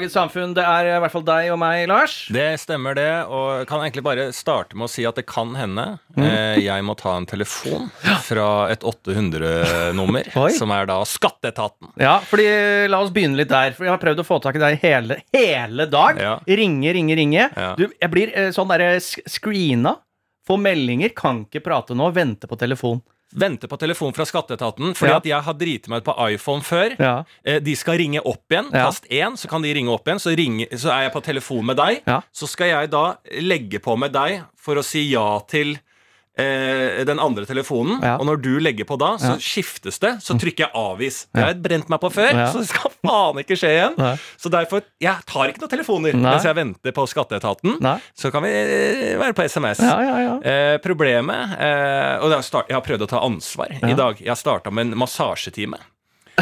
Dagens samfunn? Det er i hvert fall deg og meg, Lars. Det stemmer det, og jeg kan egentlig bare starte med å si at det kan hende Mm. eh, jeg må ta en telefon fra et 800-nummer, som er da Skatteetaten. Ja, fordi La oss begynne litt der. For Jeg har prøvd å få tak i deg hele, hele dag. Ja. Ringe, ringe, ringe. Ja. Du, jeg blir eh, sånn derre screena. Få meldinger, kan ikke prate nå, vente på telefon. Venter på telefon fra Skatteetaten, fordi Ja. at jeg har driti meg ut på iPhone før. Ja. Eh, De skal ringe opp igjen. Ja. Tast én, så kan de ringe opp igjen. Så, ringe, så er jeg på telefon med deg. Så skal jeg da legge på med deg for å si ja til eh, den andre telefonen. Ja. Og når du legger på da, så Ja. skiftes det. Så trykker jeg avvis. Det har jeg brent meg på før, så det skal faen ikke skje igjen. Nei. Så derfor Jeg tar ikke noen telefoner Nei. mens jeg venter på Skatteetaten. Nei. Så kan vi eh, være på SMS. Ja, ja, ja. Eh, problemet eh, Og jeg, har start, jeg har prøvd å ta ansvar i dag. Jeg har starta med en massasjetime.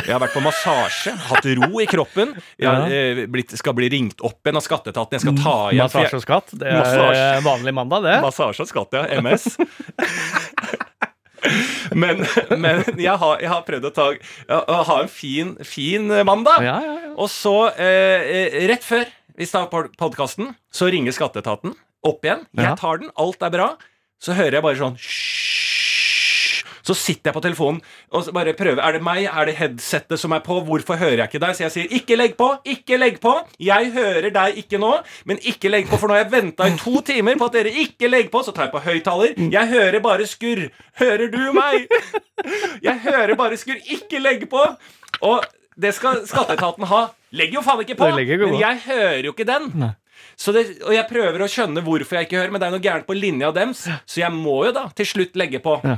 Jeg har vært på massasje, hatt ro i kroppen. Jeg eh, blitt, skal bli ringt opp igjen av skatteetaten. Jeg skal ta igjen Massasje og skatt. Det er Massasje. eh, vanlig mandag, det. Massasje og skatt, ja. MS. men men jeg, har, jeg har prøvd å ta ha en fin, fin mandag. Ja, ja, ja. Og så, eh, eh, rett før vi starter podkasten, så ringer skatteetaten opp igjen. Jeg tar den, alt er bra. Så hører jeg bare sånn «Hysj». Så sitter jeg på telefonen og bare prøver. Er det meg? Er det headsettet som er på? Hvorfor hører jeg ikke deg? Så jeg sier ikke legg på! Ikke legg på! Jeg hører deg ikke nå, men ikke legg på, for nå har jeg venta i to timer på at dere ikke legger på. Så tar jeg på høyttaler. Jeg hører bare skurr. Hører du meg? Jeg hører bare skurr. Ikke legg på! Og det skal skatteetaten ha. Legger jo faen ikke på! Ikke Men jeg hører jo ikke den. Nei. Så det, og jeg prøver å skjønne hvorfor jeg ikke hører, men det er noe gærent på linja dems, så jeg må jo da til slutt legge på. Ja.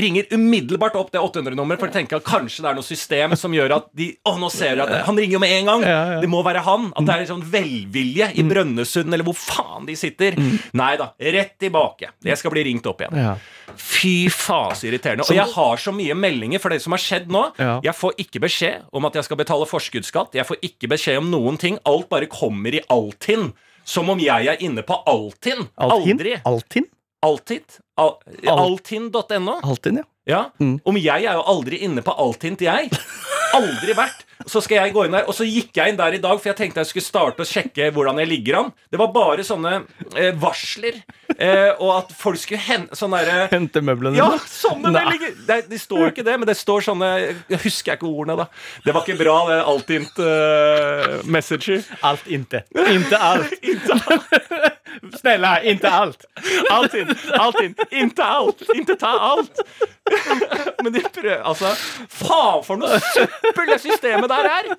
Ringer umiddelbart opp det 800-nummeret for å tenke at kanskje det er noe system som gjør at de Å, nå ser jeg at Han ringer jo med en gang! Ja, ja. Det må være han! At det er sånn velvilje i Brønnøysund, eller hvor faen de sitter. Nei da. Rett tilbake. Jeg skal bli ringt opp igjen. Ja. Fy faen, så irriterende. Og jeg har så mye meldinger for det som har skjedd nå. Jeg får ikke beskjed om at jeg skal betale forskuddsskatt. Jeg får ikke beskjed om noen ting. Alt bare kommer i Altinn. Som om jeg er inne på. Altinn? Aldri. Altinn? Altid. Al Al- Altinn.no. Altinn, ja. Ja. Mm. Om jeg er jo aldri inne på Altint, jeg. Aldri vært. Så skal jeg gå inn der, og så gikk jeg inn der i dag, for jeg tenkte jeg skulle starte å sjekke hvordan jeg ligger an. Det var bare sånne eh, varsler, eh, og at folk skulle hente sånn derre Hente møblene ja, sånne! Det, De står jo ikke det, men det står sånne Jeg husker ikke ordene, da. Det var ikke bra, det Altint uh, messenger. Alt inte. Inte alt. Snälla, inte alt. Altinn, Altinn, inte alt! Inte ta alt! Men de prøver Altså, faen for noe søppel det systemet der er!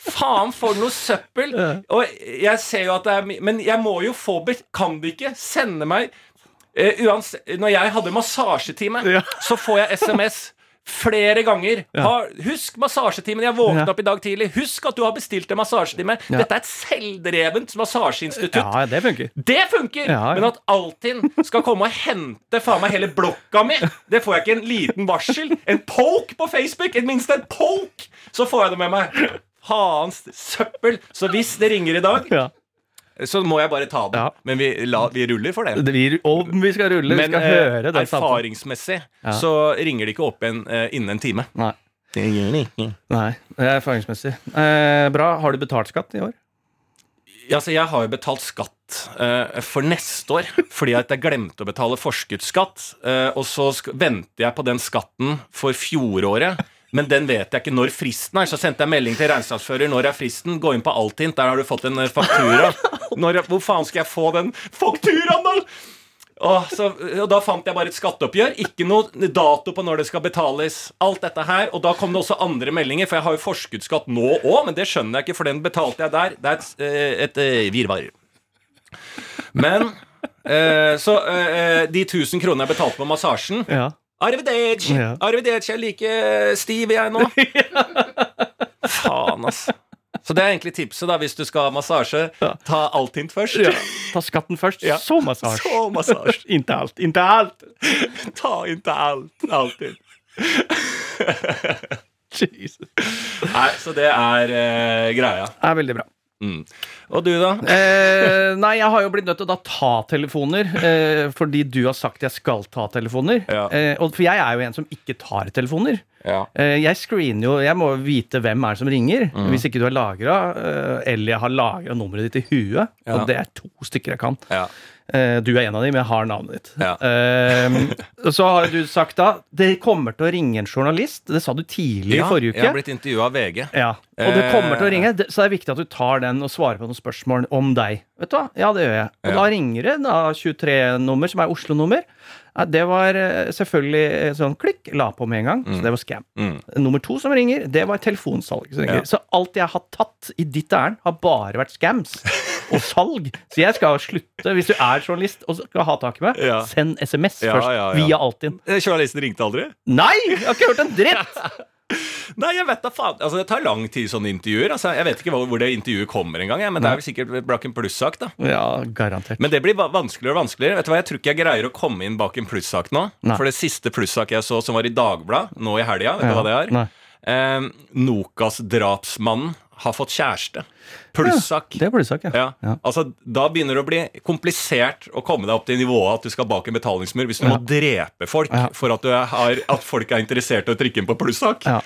Faen for noe søppel! Og jeg ser jo at det er Men jeg må jo få Kan de ikke sende meg uh, uansett, Når jeg hadde massasjetime, Ja. så får jeg SMS flere ganger. Ha, husk massasjetimen. Jeg våkna Ja. opp i dag tidlig. Husk at du har bestilt en massasjetime. Ja. Dette er et selvdrevent massasjeinstitutt. Ja, det funker. Det funker! Ja, ja. Men at Altinn skal komme og hente faen meg hele blokka mi, det får jeg ikke en liten varsel. En poke på Facebook! Et minst en poke! Så får jeg det med meg. Faens søppel. Så hvis det ringer i dag, Ja. Så må jeg bare ta det. Ja. Men vi, la, vi ruller for det. Det- Vi, om vi skal rulle, vi skal eh, høre den erfaringsmessig Ja. så ringer de ikke opp igjen eh, innen en time. Nei. Det gjør de ikke. Nei, det er erfaringsmessig. Eh, bra. Har du betalt skatt i år? Altså, jeg har jo betalt skatt eh, for neste år fordi at jeg glemte å betale forskuddsskatt. eh, og så venter jeg på den skatten for fjoråret. Men den vet jeg ikke når fristen er. Så sendte jeg melding til regnskapsfører. Når er fristen? Gå inn på Altint, der har du fått en eh, faktura. Når, hvor faen skal jeg få den fakturaen, da? Og, så, og da fant jeg bare et skatteoppgjør. Ikke noe dato på når det skal betales. Alt dette her, Og da kom det også andre meldinger, for jeg har jo forskuddsskatt nå òg, men det skjønner jeg ikke, for den betalte jeg der. Det er et, et, et eh, virvar. Men eh, Så eh, de 1000 kronene jeg betalte på massasjen Ja. Arrivederci! Ja. Arrivederci, jeg er like stiv jeg nå. Faen, ass. Så det er egentlig tipset, da, hvis du skal ha massasje. Ja. Ta Altint først. Ja. Ta skatten først, Ja. så massasje. Så massasje. Inntil alt. Inntil alt. Ta inntil alt. Altint. Jesus. Nei, så det er uh, greia. Det er veldig bra. Mm. Og du, da? Eh, nei, jeg har jo blitt nødt til å da ta telefoner, eh, fordi du har sagt jeg skal ta telefoner. Ja. Eh, og for jeg er jo en som ikke tar telefoner. Ja. Eh, jeg screener jo Jeg må vite hvem er det som ringer. Mm. Hvis ikke du har lagra, eh, eller jeg har lagra nummeret ditt i huet. Ja. Og det er to stykker jeg kan. ja. Eh, du er en av dem, men jeg har navnet ditt. Eh, så har du sagt da Det kommer til å ringe en journalist. Det sa du tidlig i forrige uke. Jeg har blitt intervjua av VG. Ja, og det kommer til å ringe, så det er viktig at du tar den og svarer på noen spørsmål om deg. Vet du hva? Ja, det gjør jeg. Og Ja. da ringer det da 23-nummer, som er Oslo-nummer. Det var eh, selvfølgelig eh, sånn klikk, la på med en gang, så det var scam. Mm. Nummer to som ringer, det var telefonsalg. Så. Ja. Så alt jeg har tatt i ditt ærend, har bare vært scams og salg. Så jeg skal slutte, hvis du er journalist og skal ha tak i meg, Ja. send SMS først, via Altinn. Eh, Journalisten ringte aldri? Nei! Jeg har ikke hørt en dritt! Nei, jeg vet da faen. Altså, Det tar lang tid, sånne intervjuer. Altså, jeg vet ikke hvor, hvor det intervjuet kommer engang, men det er vel sikkert bak en plussak, da. Ja, garantert. Men det blir vanskeligere og vanskeligere. Vet du hva, Jeg tror ikke jeg greier å komme inn bak en plussak nå. Nei. For det siste plussak jeg så, som var i Dagbladet nå i helga, vet du hva det er? Nei. Eh, Nokas-drapsmannen har fått kjæreste. Plussak. Det er plussak, ja. Ja. Ja. Altså, Da begynner det å bli komplisert å komme deg opp til nivået at du skal bak en betalingsmur hvis du må drepe folk Ja. for at, du har, at folk er interessert i å trykke inn på plussak. Ja.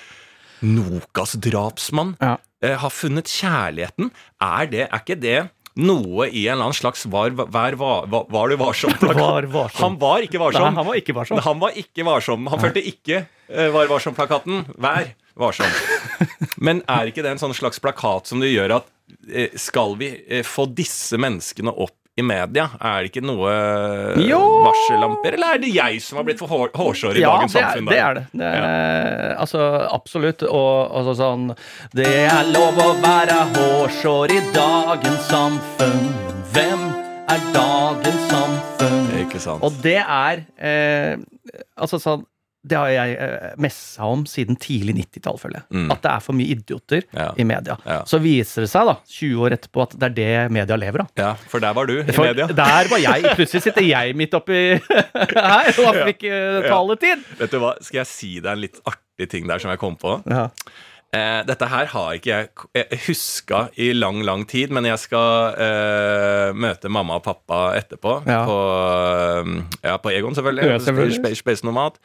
Nokas drapsmann Ja. eh, har funnet kjærligheten. Er det, er ikke det noe i en eller annen slags var, var, var, var du varsom-plakat? Var varsom. Han var ikke Nei, varsom. han var ikke varsom. Han var ikke varsom. Han følte ikke eh, Var varsom-plakaten. Vær varsom. Men er ikke det en sånn slags plakat som du gjør at eh, skal vi eh, få disse menneskene opp i media? Er det ikke noe eh, Jo! varsellamper? Eller er det jeg som har blitt for hår, hårsår i Ja, dagens samfunn? Ja, det er det. det er, Altså, absolutt. Og altså sånn Det er lov å være hårsår i dagens samfunn. Hvem er dagens samfunn? Ikke sant? Og det er eh, Altså sånn det har jeg eh, messa om siden tidlig 90-tall, føler jeg. Mm. At det er for mye idioter Ja. i media. Ja. Så viser det seg, da, 20 år etterpå, at det er det media lever av. Ja, for der var du i For media. Der var jeg. Plutselig sitter jeg midt oppi her og fikk ja. taletid. Vet du hva, Skal jeg si deg en litt artig ting der som jeg kom på? Ja. Eh, dette her har ikke jeg k- huska i lang, lang tid, men jeg skal eh, møte mamma og pappa etterpå. Ja. På, eh, ja, på Egon, selvfølgelig. Ja, selvfølgelig. Space, Space Nomad.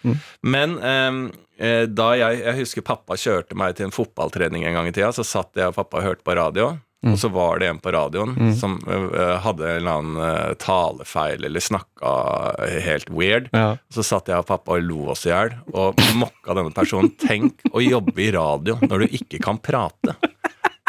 Men eh, eh, da jeg, jeg husker pappa kjørte meg til en fotballtrening en gang i tida, så satt jeg og pappa og hørte på radio. Og så var det en på radioen som uh, hadde en eller annen talefeil eller snakka helt weird. Ja. Så satt jeg og pappa og lo oss i hjel og mokka denne personen. Tenk å jobbe i radio når du ikke kan prate.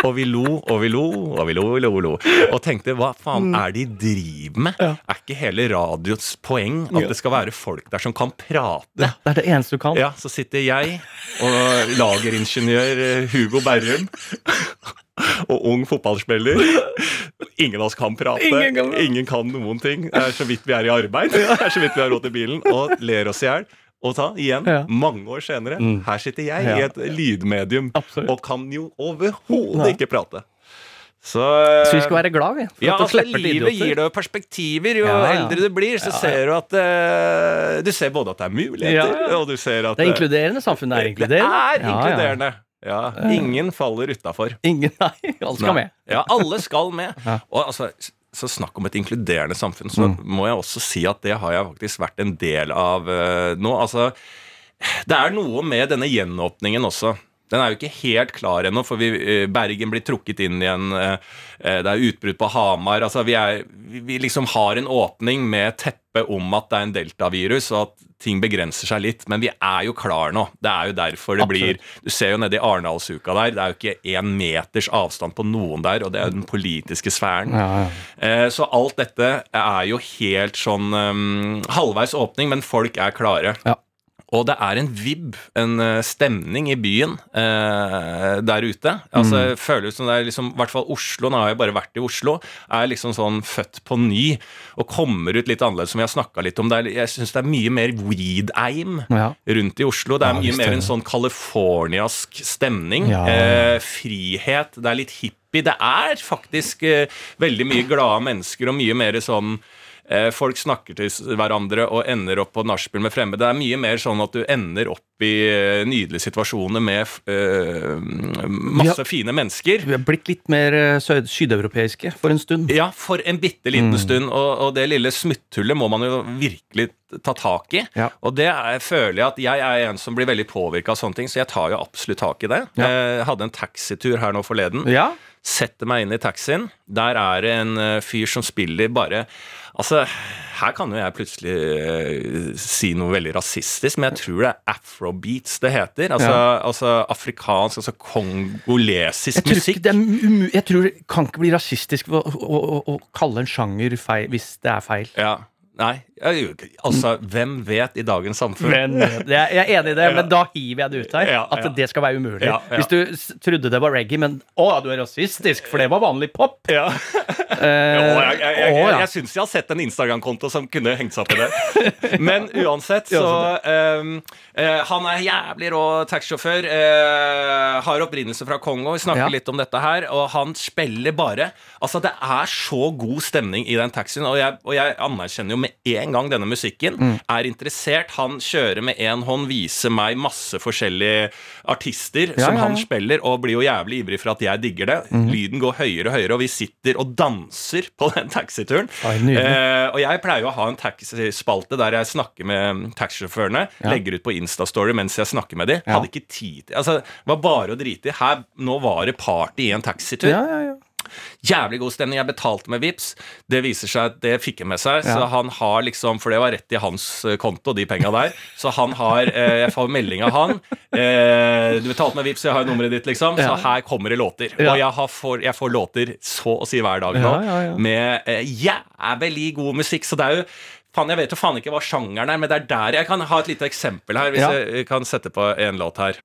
Og vi lo og vi lo og vi lo og lo, og lo. Og tenkte hva faen er det de driver med? Er ikke hele radios poeng at det skal være folk der som kan prate? Det er det eneste du kan. Ja, så sitter jeg og lageringeniør Hugo Berrum og ung fotballspiller. Ingen av oss kan prate. Ingen kan- Ingen kan noen ting. Det er så vidt vi er i arbeid. Det er så vidt vi har råd til bilen. Og ler oss i hjel. Og ta igjen, Ja. mange år senere, her sitter jeg Ja. i et lydmedium Absolutt. og kan jo overhodet ikke prate. Så, Så vi skal være glad, vi. Ja, at altså, Livet gir deg perspektiver. Jo Ja, ja. eldre du blir, så Ja, ser du at uh, Du ser både at det er muligheter, og du ser at Det eh, inkluderende. Samfunnet er inkluderende. det er inkluderende. Ja, Ingen faller utafor. Ingen, nei, alle skal med. Ja, alle skal med. Ja. Og altså, så snakk om et inkluderende samfunn, så Mm. må jeg også si at det har jeg faktisk vært en del av uh, nå. Altså, det er noe med denne gjenåpningen også. Den er jo ikke helt klar ennå, for vi, eh, Bergen blir trukket inn igjen. eh, eh, Det er utbrudd på Hamar. altså Vi, er, vi liksom har en åpning med teppe om at det er en deltavirus, og at ting begrenser seg litt. Men vi er jo klar nå. Det er jo derfor det blir Du ser jo nede i Arendalsuka der, det er jo ikke én meters avstand på noen der, og det er jo den politiske sfæren. Ja, ja. Så alt dette er jo helt sånn um, halvveis åpning, men folk er klare. Ja. Og det er en vib, en eh, stemning i byen eh, der ute. Altså, Mm. føler ut som det er liksom, I hvert fall Oslo, nå har jeg bare vært i Oslo, er liksom sånn født på ny og kommer ut litt annerledes, som vi har snakka litt om. Er, jeg syns det er mye mer weed-eim Ja. rundt i Oslo. Det er Ja, mye mer er en sånn californiask stemning. Ja. Eh, frihet. Det er litt hippie. Det er faktisk eh, veldig mye glade mennesker og mye mer sånn Folk snakker til hverandre og ender opp på nachspiel med fremmede. Det er mye mer sånn at du ender opp i eh, nydelige situasjoner med eh, masse Ja. fine mennesker. Vi har blitt litt mer eh, sydeuropeiske for en stund. Ja, for en bitte Mm. stund. Og, og det lille smutthullet må man jo virkelig ta tak i. Ja. Og det er, føler jeg at jeg er en som blir veldig påvirka av sånne ting, så jeg tar jo absolutt tak i det. Ja. Jeg hadde en taxitur her nå forleden. Ja. Setter meg inn i taxien. Der er det en eh, fyr som spiller bare Altså, her kan jo jeg plutselig eh, si noe veldig rasistisk, men jeg tror det er afrobeats det heter. Altså, Ja. altså afrikansk, altså kongolesisk Jeg musikk. jeg tror det kan ikke bli rasistisk å, å, å, å kalle en sjanger feil hvis det er feil. Ja. Nei, altså, hvem vet i dagens samfunn? Men, jeg er enig i det, men da hiver jeg det ut her. At det skal være umulig. Hvis du trodde det var reggae, men å, du er rasistisk, for det var vanlig pop. Ja. Eh, Jo, jeg, jeg, jeg, jeg, jeg syns jeg har sett en Instagram-konto som kunne hengt seg opp i det. Men uansett, så um, uh, Han er jævlig rå taxisjåfør. Uh, har opprinnelse fra Kongo. Vi snakker Ja. litt om dette her. Og han spiller bare Altså, det er så god stemning i den taxien. Og jeg, og jeg anerkjenner jo med en gang denne musikken. Mm. Er interessert. Han kjører med én hånd, viser meg masse forskjellige artister Ja, som ja, han spiller, og blir jo jævlig ivrig for at jeg digger det. Lyden går høyere og høyere, og vi sitter og danser på den taxituren. Eh, og jeg pleier jo å ha en taxispalte der jeg snakker med taxisjåførene. Legger ut på Instastory mens jeg snakker med dem. Hadde ikke tid til altså, Det var bare å drite i. Her, nå var det party i en taxitur. ja, ja, ja. Jævlig god stemning. Jeg betalte med Vips Det viser seg at det fikk han med seg. Så han har liksom For det var rett i hans eh, konto, de penga der. Så han har eh, Jeg får melding av han. Eh, du betalte med Vips jeg har nummeret ditt, liksom. Så her kommer det låter. Ja. Og jeg, har får, jeg får låter så å si hver dag nå Ja, ja, ja. med eh, jævlig god musikk. Så det er jo Faen, Jeg vet jo faen ikke hva sjangeren er, men det er der jeg kan ha et lite eksempel her. Hvis Ja. jeg kan sette på en låt her.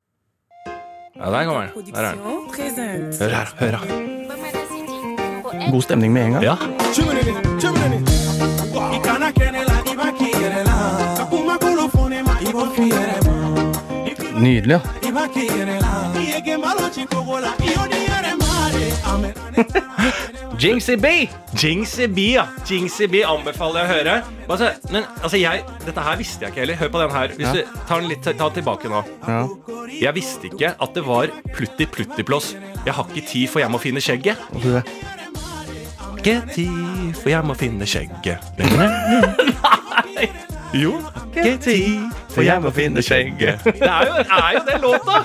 Ja, der kommer den. Der er den. Hør her. Hør her. God stemning med en gang. Ja. Nydelig. ja. Jinxie B! Jinxie B, ja. Jinxie B anbefaler jeg å høre. Altså, men, altså jeg, dette her visste jeg ikke heller. Hør på den her. Hvis Ja. du tar den litt ta tilbake nå. Ja. Jeg visste ikke at det var plutti plutti-plås. Jeg har ikke tid, for jeg må finne skjegget. Tid, for jeg må finne skjegget. Jo, ikke tid, for jeg må finne skjegget. Det er jo, er jo den låta!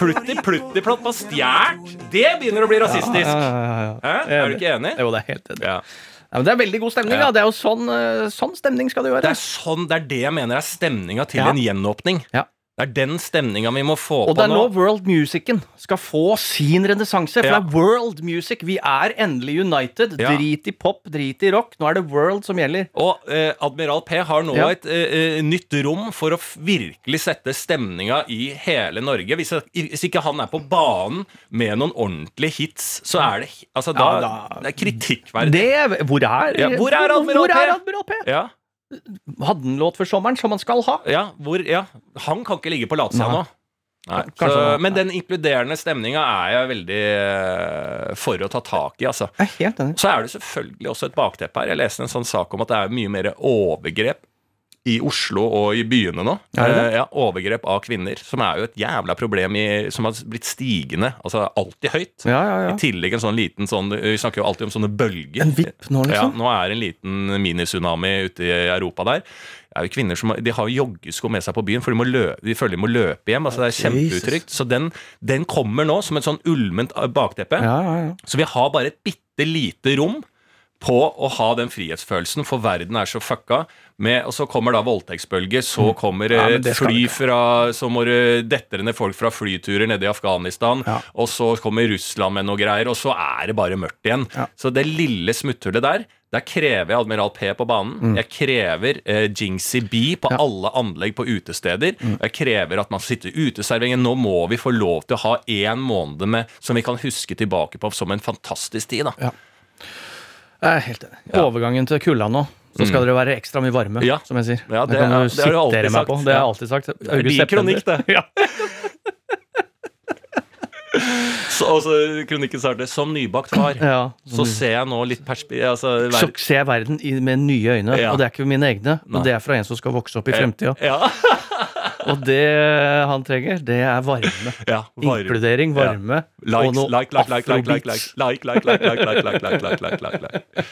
Plutti plutti-plott på stjert. Det begynner å bli rasistisk. Ja, ja, ja, ja. Er du ikke enig? Jo, det er helt enig. Ja. Ja, men det er veldig god stemning. Ja. da. Det er jo sånn, eh, sånn stemning skal det jo Det er sånn, det er det jeg mener er stemninga til Ja. en gjenåpning. Ja. Det er den stemninga vi må få Og på det er nå nå. world musicen skal få sin renessanse. For Ja. det er world music. Vi er endelig united. Ja. Drit i pop, drit i rock. Nå er det world som gjelder. Og eh, Admiral P har nå Ja. et eh, eh, nytt rom for å virkelig sette stemninga i hele Norge. Hvis, hvis ikke han er på banen med noen ordentlige hits, så er det altså, da, da- Det er kritikkverdig. Det, hvor er, hvor er Admiral hvor P? er Admiral P? Ja, Hadde han låt for sommeren, som han skal ha? ja, hvor, ja, han kan ikke ligge på latsida nå. Nei. Så, men den inkluderende stemninga er jeg veldig eh, for å ta tak i, altså. Så er det selvfølgelig også et bakteppe her. Jeg leste en sånn sak om at det er mye mer overgrep i Oslo og i byene nå. Er det det? Eh, Ja, Overgrep av kvinner, som er jo et jævla problem i, som har blitt stigende. Altså alltid høyt. Ja, ja, ja. I tillegg en sånn liten sånn Vi snakker jo alltid om sånne bølger. En vipp nå, Ja, liksom? nå er en liten minitsunami ute i Europa der. Det er jo kvinner som De har jo joggesko med seg på byen, for de, løpe, de føler de må løpe hjem. altså Det er kjempeutrygt. Så den, den kommer nå som et sånn ulment bakteppe. Ja, ja, ja. Så vi har bare et bitte lite rom på å ha den frihetsfølelsen, for verden er så fucka. Med, og så kommer da voldtektsbølge, så kommer Mm. Ja, et det fly fra Så må det detter ned folk fra flyturer nede i Afghanistan, Ja. og så kommer Russland med noe greier, og så er det bare mørkt igjen. Ja. Så det lille smutthullet der, der krever jeg Admiral P på banen. Jeg krever eh, Jinxie B på Mm. Ja. Mm. alle anlegg på utesteder. Jeg krever at man sitter uteserveringen. Nå må vi få lov til å ha én måned med, som vi kan huske tilbake på som en fantastisk tid. da Jeg er helt enig. Overgangen til kulda nå. Så skal dere være ekstra mye varme, Mm. Ja. som jeg sier. Ja, det- kan ja, du det har du alltid sagt. på. Det har jeg alltid sagt. er din kronikk, det. Ja. Så, altså, kronikken starter Som nybakt far, Ja, så ser jeg nå litt perspektiv Altså, Så ser jeg verden i, med nye øyne, Ja. og det er ikke mine egne. Nei. Og det er fra en som skal vokse opp i fremtida. Ja, Og det han trenger, det er varme. ja varme. Inkludering, varme Likes, og noe like, like, like, like, like, like, like, like, like, like, like, like, like, like, like, like, like.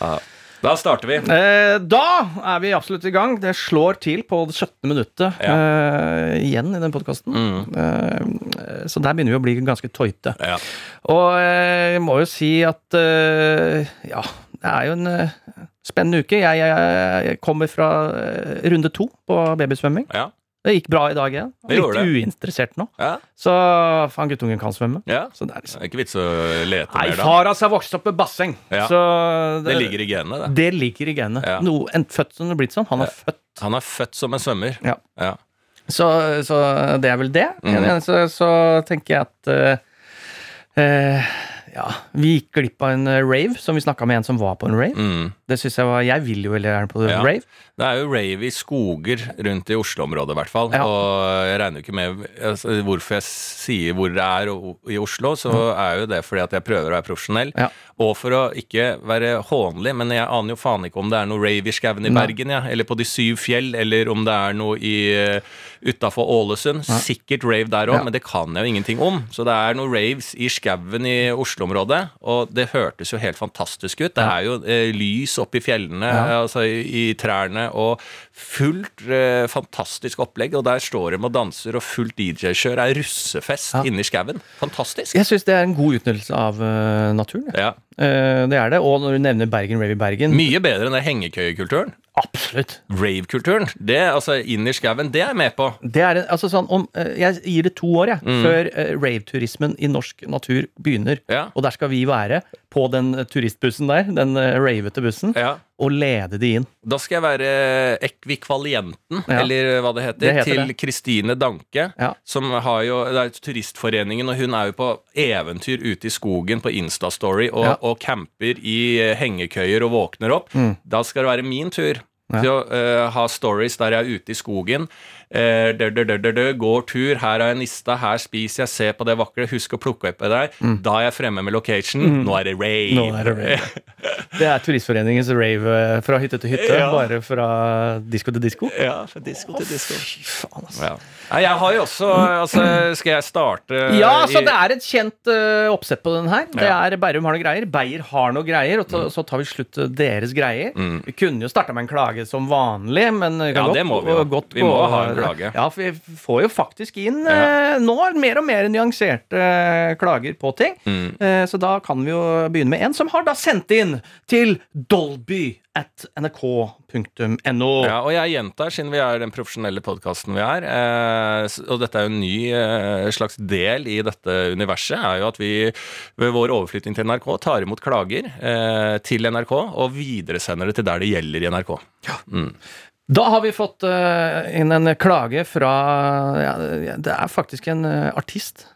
Ja. Da starter vi. Eh, da er vi absolutt i gang. Det slår til på det 17. minuttet eh, igjen i den podkasten. Mm. Eh, så der begynner vi å bli ganske tøyte. Ja. Og eh, jeg må jo si at eh, ja, det er jo en eh, spennende uke. Jeg, jeg, jeg kommer fra runde to på babysvømming. Ja. Det gikk bra i dag igjen. Det Litt uinteressert nå. Ja. Så faen, guttungen kan svømme. ja. Så det er Det liksom ikke vits å lete Nei, mer, da. far hans har vokst opp med basseng. Ja. Så Det ligger i genene, det. det ligger i genet. Ja. No, en født som det er blitt sånn. Han er født. Han er født som en svømmer. Ja. Ja. Så, så det er vel det. Mm. Så, så tenker jeg at uh, eh, ja, vi gikk glipp av en eh, rave, som vi snakka med en som var på en rave. Mm. Det synes Jeg var, jeg vil jo veldig gjerne på Ja. rave. Det er jo rave i skoger rundt i Oslo-området, i hvert fall. Ja. Og jeg regner jo ikke med altså, Hvorfor jeg sier hvor det er i Oslo, så er jo det fordi at jeg prøver å være profesjonell. Ja. Og for å ikke være hånlig, men jeg aner jo faen ikke om det er noe rave i skauen i. Bergen, ja, eller på De syv fjell, eller om det er noe i utafor Ålesund. Sikkert rave der òg, men det kan jeg jo ingenting om. Så det er noen raves i skauen i Oslo-området, og det hørtes jo helt fantastisk ut. Det er jo eh, lys i fjellene, Ja. altså i, i trærne, og fullt eh, fantastisk opplegg. Og der står de og danser, og fullt DJ-kjør. er russefest Ja. inni skauen. Fantastisk. Jeg syns det er en god utnyttelse av uh, naturen. Ja. Uh, det er det. Og når du nevner Bergen Rave i Bergen Mye bedre enn det hengekøyekulturen. Absolutt. Rave-kulturen. Det, altså inn i skauen, det er jeg med på. Det er en- altså sånn om, eh, Jeg gir det to år, jeg, Mm. før uh, rave-turismen i norsk natur begynner. Ja. Og der skal vi være på den turistbussen der, den uh, ravete bussen, Ja. Og lede de inn. Da skal jeg være ekvikvalienten, Ja. eller hva det heter, Det heter til. Kristine Danke. Ja. Som har jo, Det er Turistforeningen, og hun er jo på eventyr ute i skogen på Instastory og, Ja. og camper i eh, hengekøyer og våkner opp. Da skal det være min tur. Mm. Ja. Til å uh, ha stories der jeg er ute i skogen. Eh, går tur, her har jeg nista, her spiser jeg, se på det vakre, husk å plukke opp det der. Da er jeg fremme med location. Nå er det rave. Mm. Nå er det rave. Det er Turistforeningens rave eh, fra hytte til hytte, Ja. bare fra disko til disko. Ja, fra disko til disko. Fy faen, altså. Ja. Jeg har jo også altså, Skal jeg starte Ja, så det er et kjent uh, oppsett på den her. Det er Bærum har noe greier, Beyer har noe greier, og ta, så tar vi slutt eh, deres greier. Vi kunne jo starta med en klage som vanlig, men vi kan Mm. Ja, godt, vi godt Vi må ha en klage. Ja, for vi får jo faktisk inn eh, nå mer og mer nyanserte eh, klager på ting. Mm. Eh, så da kan vi jo begynne med en som har da sendt inn til dolby at nrk.no. Ja, og jeg gjentar, siden vi er den profesjonelle podkasten vi er, eh, og dette er jo en ny eh, slags del i dette universet, er jo at vi ved vår overflytting til NRK tar imot klager eh, til NRK og videresender det til der det gjelder i NRK. Da har vi fått eh, inn en klage fra ja, Det er faktisk en eh, artist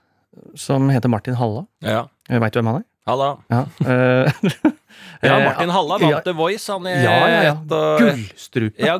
som heter Martin Halla. Ja. Veit du hvem han er? Halla. Ja, eh, Ja, eh, Martin Halla vant The Voice, han er Ja, ja, ja. et og- Gullstrupe. Ja,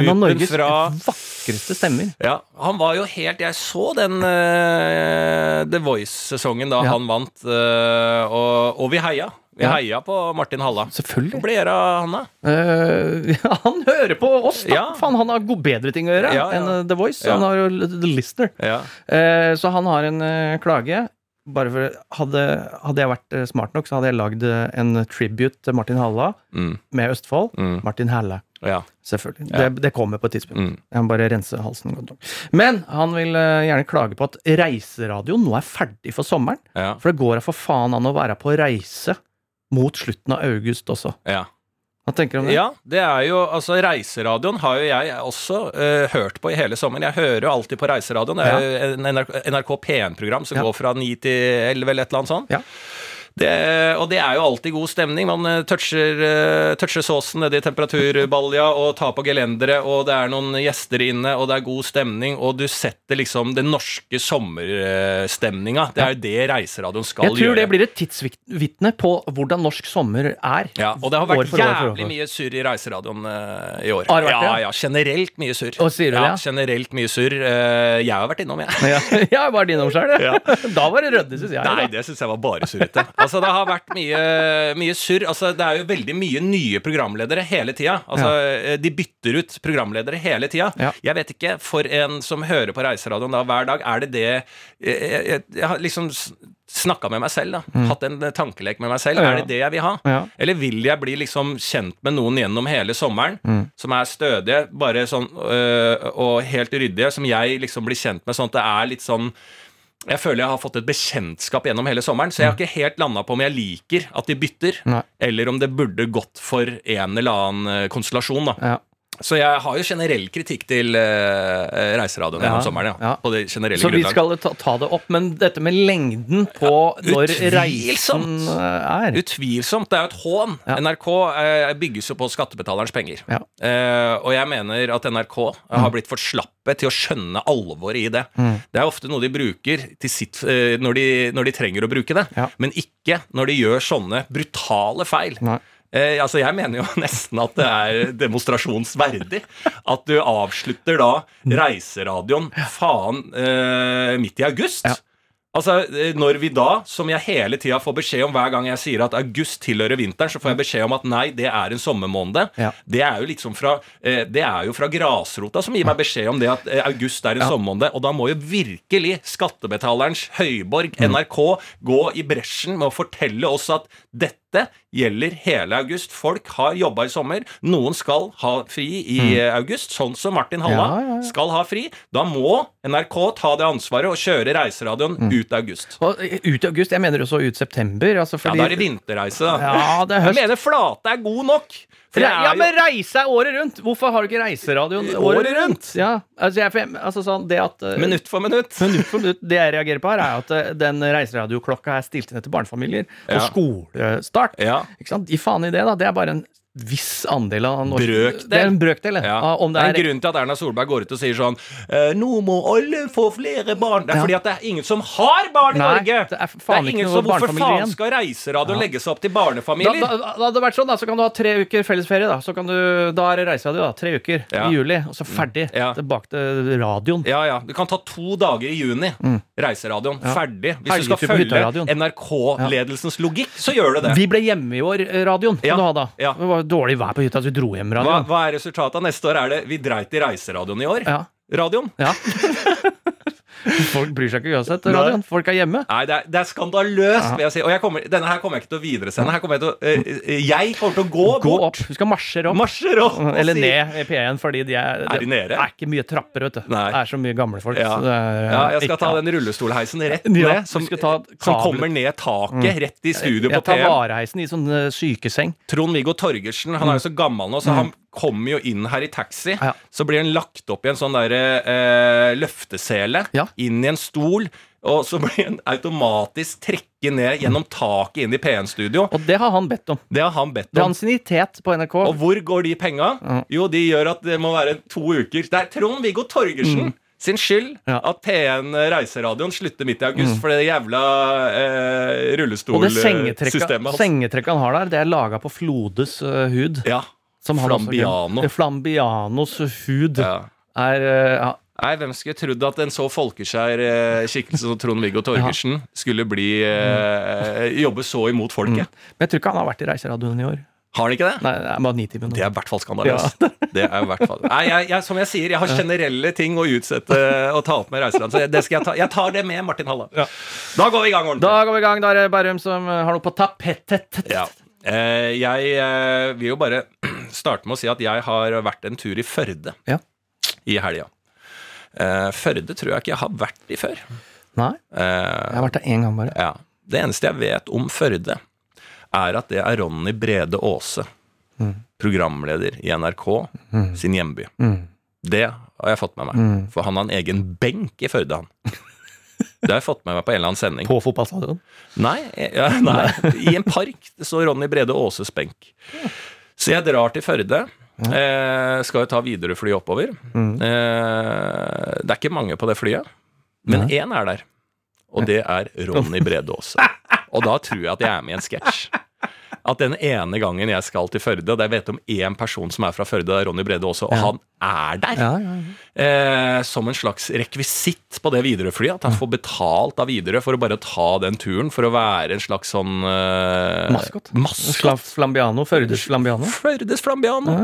en av Norges fra vakreste stemmer. Ja, han var jo helt Jeg så den uh, The Voice-sesongen da han vant, uh, og, og vi heia. Vi heia på Martin Halla. Selvfølgelig. Hva blir det av han, da? Uh, ja, han hører på oss, da! Ja. Faen, han har god, bedre ting å gjøre Ja, ja. enn eh, The Voice. Ja. Han har jo The Listener. Ja. Eh, så han har en uh, klage. Bare for, hadde, hadde jeg vært smart nok, så hadde jeg lagd en tribute til Martin Halla Mm. med Østfold. Mm. Martin Halle, ja. selvfølgelig. Ja. Det, det kommer på et tidspunkt. Mm. Jeg må bare rense halsen. Men han vil gjerne klage på at reiseradioen nå er ferdig for sommeren. Ja. For det går da for faen an å være på reise mot slutten av august også. ja. Hva tenker du om det? Ja, det er jo, altså Reiseradioen har jo jeg også uh, hørt på i hele sommeren. Jeg hører jo alltid på Reiseradioen. Det er jo ja. NRK, NRK P1-program som Ja. går fra 9 til 11 eller et eller annet sånt. Ja. Det, og det er jo alltid god stemning. Man eh, toucher, eh, toucher såsen nedi temperaturbalja og tar på gelenderet, og det er noen gjester inne, og det er god stemning, og du setter liksom den norske sommerstemninga. Det er jo det Reiseradioen skal gjøre. Jeg tror gjøre. det blir et tidsvitne på hvordan norsk sommer er. Ja, og det har vært jævlig mye surr i Reiseradioen eh, i år. Har det vært ja, det? ja, generelt mye surr. Og sier du det, ja, ja? generelt mye surr. Jeg har vært innom, jeg. Ja, jeg har vært innom sjøl, Ja. Da var det rødde, syns jeg. Nei, da. det syns jeg var bare surrete. Altså, det har vært mye, mye surr. Altså, det er jo veldig mye nye programledere hele tida. Altså, ja. De bytter ut programledere hele tida. Ja. Jeg vet ikke, for en som hører på Reiseradioen da hver dag, er det det Jeg, jeg, jeg har liksom snakka med meg selv, da. Hatt en eh, tankelek med meg selv. Mm. Ja. Er det det jeg vil ha? Ja. Eller vil jeg bli liksom kjent med noen gjennom hele sommeren, Mm. som er stødige, bare sånn øh, og helt ryddige, som jeg liksom blir kjent med, sånn at det er litt sånn jeg føler jeg har fått et bekjentskap gjennom hele sommeren, så jeg har ikke helt landa på om jeg liker at de bytter, Mm. Nei. eller om det burde gått for en eller annen øh, konstellasjon. da. Ja. Så jeg har jo generell kritikk til uh, Reiseradioen gjennom sommeren. Ja. På det generelle Så vi grunnlag. skal ta, ta det opp, men dette med lengden på når reisen er Utvilsomt. Det er jo et hån. NRK uh, bygges jo på skattebetalerens penger. Ja. Eh, og jeg mener at NRK har blitt for slappe til å skjønne alvoret i det. Mm. Det er ofte noe de bruker til sitt, når, de, når de trenger å bruke det, men ikke når de gjør sånne brutale feil. Nei. Eh, altså Jeg mener jo nesten at det er demonstrasjonsverdig at du avslutter da reiseradioen faen eh, midt i august. Ja. Altså, eh, Når vi da, som jeg hele tida får beskjed om hver gang jeg sier at august tilhører vinteren, så får jeg beskjed om at nei, det er en sommermåned. Ja. Det er jo liksom fra eh, Det er jo fra grasrota som gir meg beskjed om det at eh, august er en Ja. sommermåned. Og da må jo virkelig skattebetalerens høyborg, Mm. NRK, gå i bresjen med å fortelle oss at dette gjelder hele august. Folk har jobba i sommer. Noen skal ha fri i mm. august, sånn som Martin Halla. Ja, ja, ja. skal ha fri. Da må NRK ta det ansvaret og kjøre reiseradioen Mm. ut august. Og eh, ut august, jeg mener også ut september. Altså Ja, da er det vinterreise, da. Ja, det er Jeg mener flate er god nok. Det ja, er men reise er året rundt! Hvorfor har du ikke reiseradioen Året rundt? Ja, altså, jeg, altså sånn, det at eh, minutt for minutt. Minutt for minutt. Det jeg reagerer på her, er at eh, den reiseradioklokka er stilt inn etter barnefamilier og Ja. Skolestart. Ja. Ikke sant? Gi faen i det, da. Det er bare en viss andel av norsk Brøkdel. Det er en brøkdel, ja. Ja. Ah, Om det det er en er grunn til at Erna Solberg går ut og sier sånn eh, Nå må alle få flere barn. Det er Ja. fordi at det er ingen som har barn i Nei, Norge! det er faen ikke ingen som, Hvorfor faen skal skal ja. legge seg opp til barnefamilier? da, da hadde det vært sånn, da, så kan du ha tre uker fellesferie. Da Så kan du, da er det reiseradio. da Tre uker i juli, og så ferdig. Ja. Tilbake til radioen. Ja, ja. Du kan ta to dager i juni. Reiseradioen. Mm. Ja. Ferdig. Hvis du skal følge. NRK-ledelsens logikk, så gjør du det. Vi ble hjemme i år, eh. Ja. Da. Ja. Dårlig vær på hytta, så vi dro hjem Hva, radioen. hva er resultatet av neste år? Er det vi dreit i reiseradioen i år? Ja. Radioen? ja. Folk bryr seg ikke uansett. Radioen. Folk er hjemme. Nei, det er, det er skandaløst, vil jeg si. Og jeg kommer, denne her kommer jeg ikke til å videresende. Her kommer jeg, til å, øh, jeg kommer til å gå, Gå bort. opp. Du skal marsjere opp. Marsjer opp. og Eller si- ned i P1, fordi de er, Er de nede? Det er ikke mye trapper, vet du. Nei. Det er så mye gamle folk. Ja. så det er, Ja, jeg skal ta den rullestolheisen rett Ja, ned, vi som, skal ta som kabel- kommer ned taket, rett i studio Jeg på tar PM. vareheisen i sånn eh, sykeseng. Trond-Viggo Torgersen han er jo så gammel nå, så han kommer jo inn her i taxi. Mm. Ja. Så blir han lagt opp i en sånn der, eh, løftesele, Ja. inn i en stol. Og så blir han automatisk trekket ned gjennom taket inn i P1-studio. Og det har han bedt om. Det har han bedt Det er om. ansiennitet på NRK. Og hvor går de penga? Ja. Jo, de gjør at det må være to uker. Det er Trond-Viggo Torgersen sin skyld Mm. Ja. Mm. at P1 Reiseradioen slutter midt i august for det jævla eh, Og det sengetrekket, sengetrekket han har der, det er laga på Flodes uh, hud. Ja. Som han også- Flambiano. Flambianos hud ja. er eh, ja, Nei, hvem skulle trodd at en så folkeskjær eh, skikkelse som Trond-Viggo Torgersen skulle bli eh, jobbe så imot folket? Men jeg tror ikke han har vært i Reiseradioen i år. Har han ikke det? Nei, det er bare Nitimen. Det er i hvert fall skandaløst. Det er hvert fall Nei, jeg, jeg, Som jeg sier, jeg har generelle ting å utsette og ta opp med Reiseland. Så det skal jeg ta. Jeg tar det med Martin Halla. Da går vi i gang ordentlig. Da går vi i gang. Da er det Bærum som har noe på tapetet. Ja. Eh, jeg eh, vil jo bare starte med å si at jeg har vært en tur i Førde Ja. i helga. Eh, Førde tror jeg ikke jeg har vært i før. Nei, Eh, jeg har vært der én gang bare. ja. Det eneste jeg vet om Førde, er at det er Ronny Brede Aase, programleder i NRK, sin hjemby. Mm. Det har jeg fått med meg. For han har en egen benk i Førde, han. Det har jeg fått med meg på en eller annen sending. På fotballstadion. Nei, ja, nei, i en park. så Ronny Brede Aases benk. Så jeg drar til Førde. Eh, skal jo ta Widerøe-fly oppover. Eh, det er ikke mange på det flyet, men én er der. Og det er Ronny Brede Aase. Og da tror jeg at jeg er med i en sketsj. At den ene gangen jeg skal til Førde, og jeg vet om én person som er fra Førde, det er Ronny Brede også, og han er der Ja, ja, ja. eh, som en slags rekvisitt på det Widerøe-flyet. At han får betalt av Widerøe for å bare ta den turen, for å være en slags sånn eh, Maskot. maskot. Flambiano. Førdes Flambiano. Førdes Flambiano.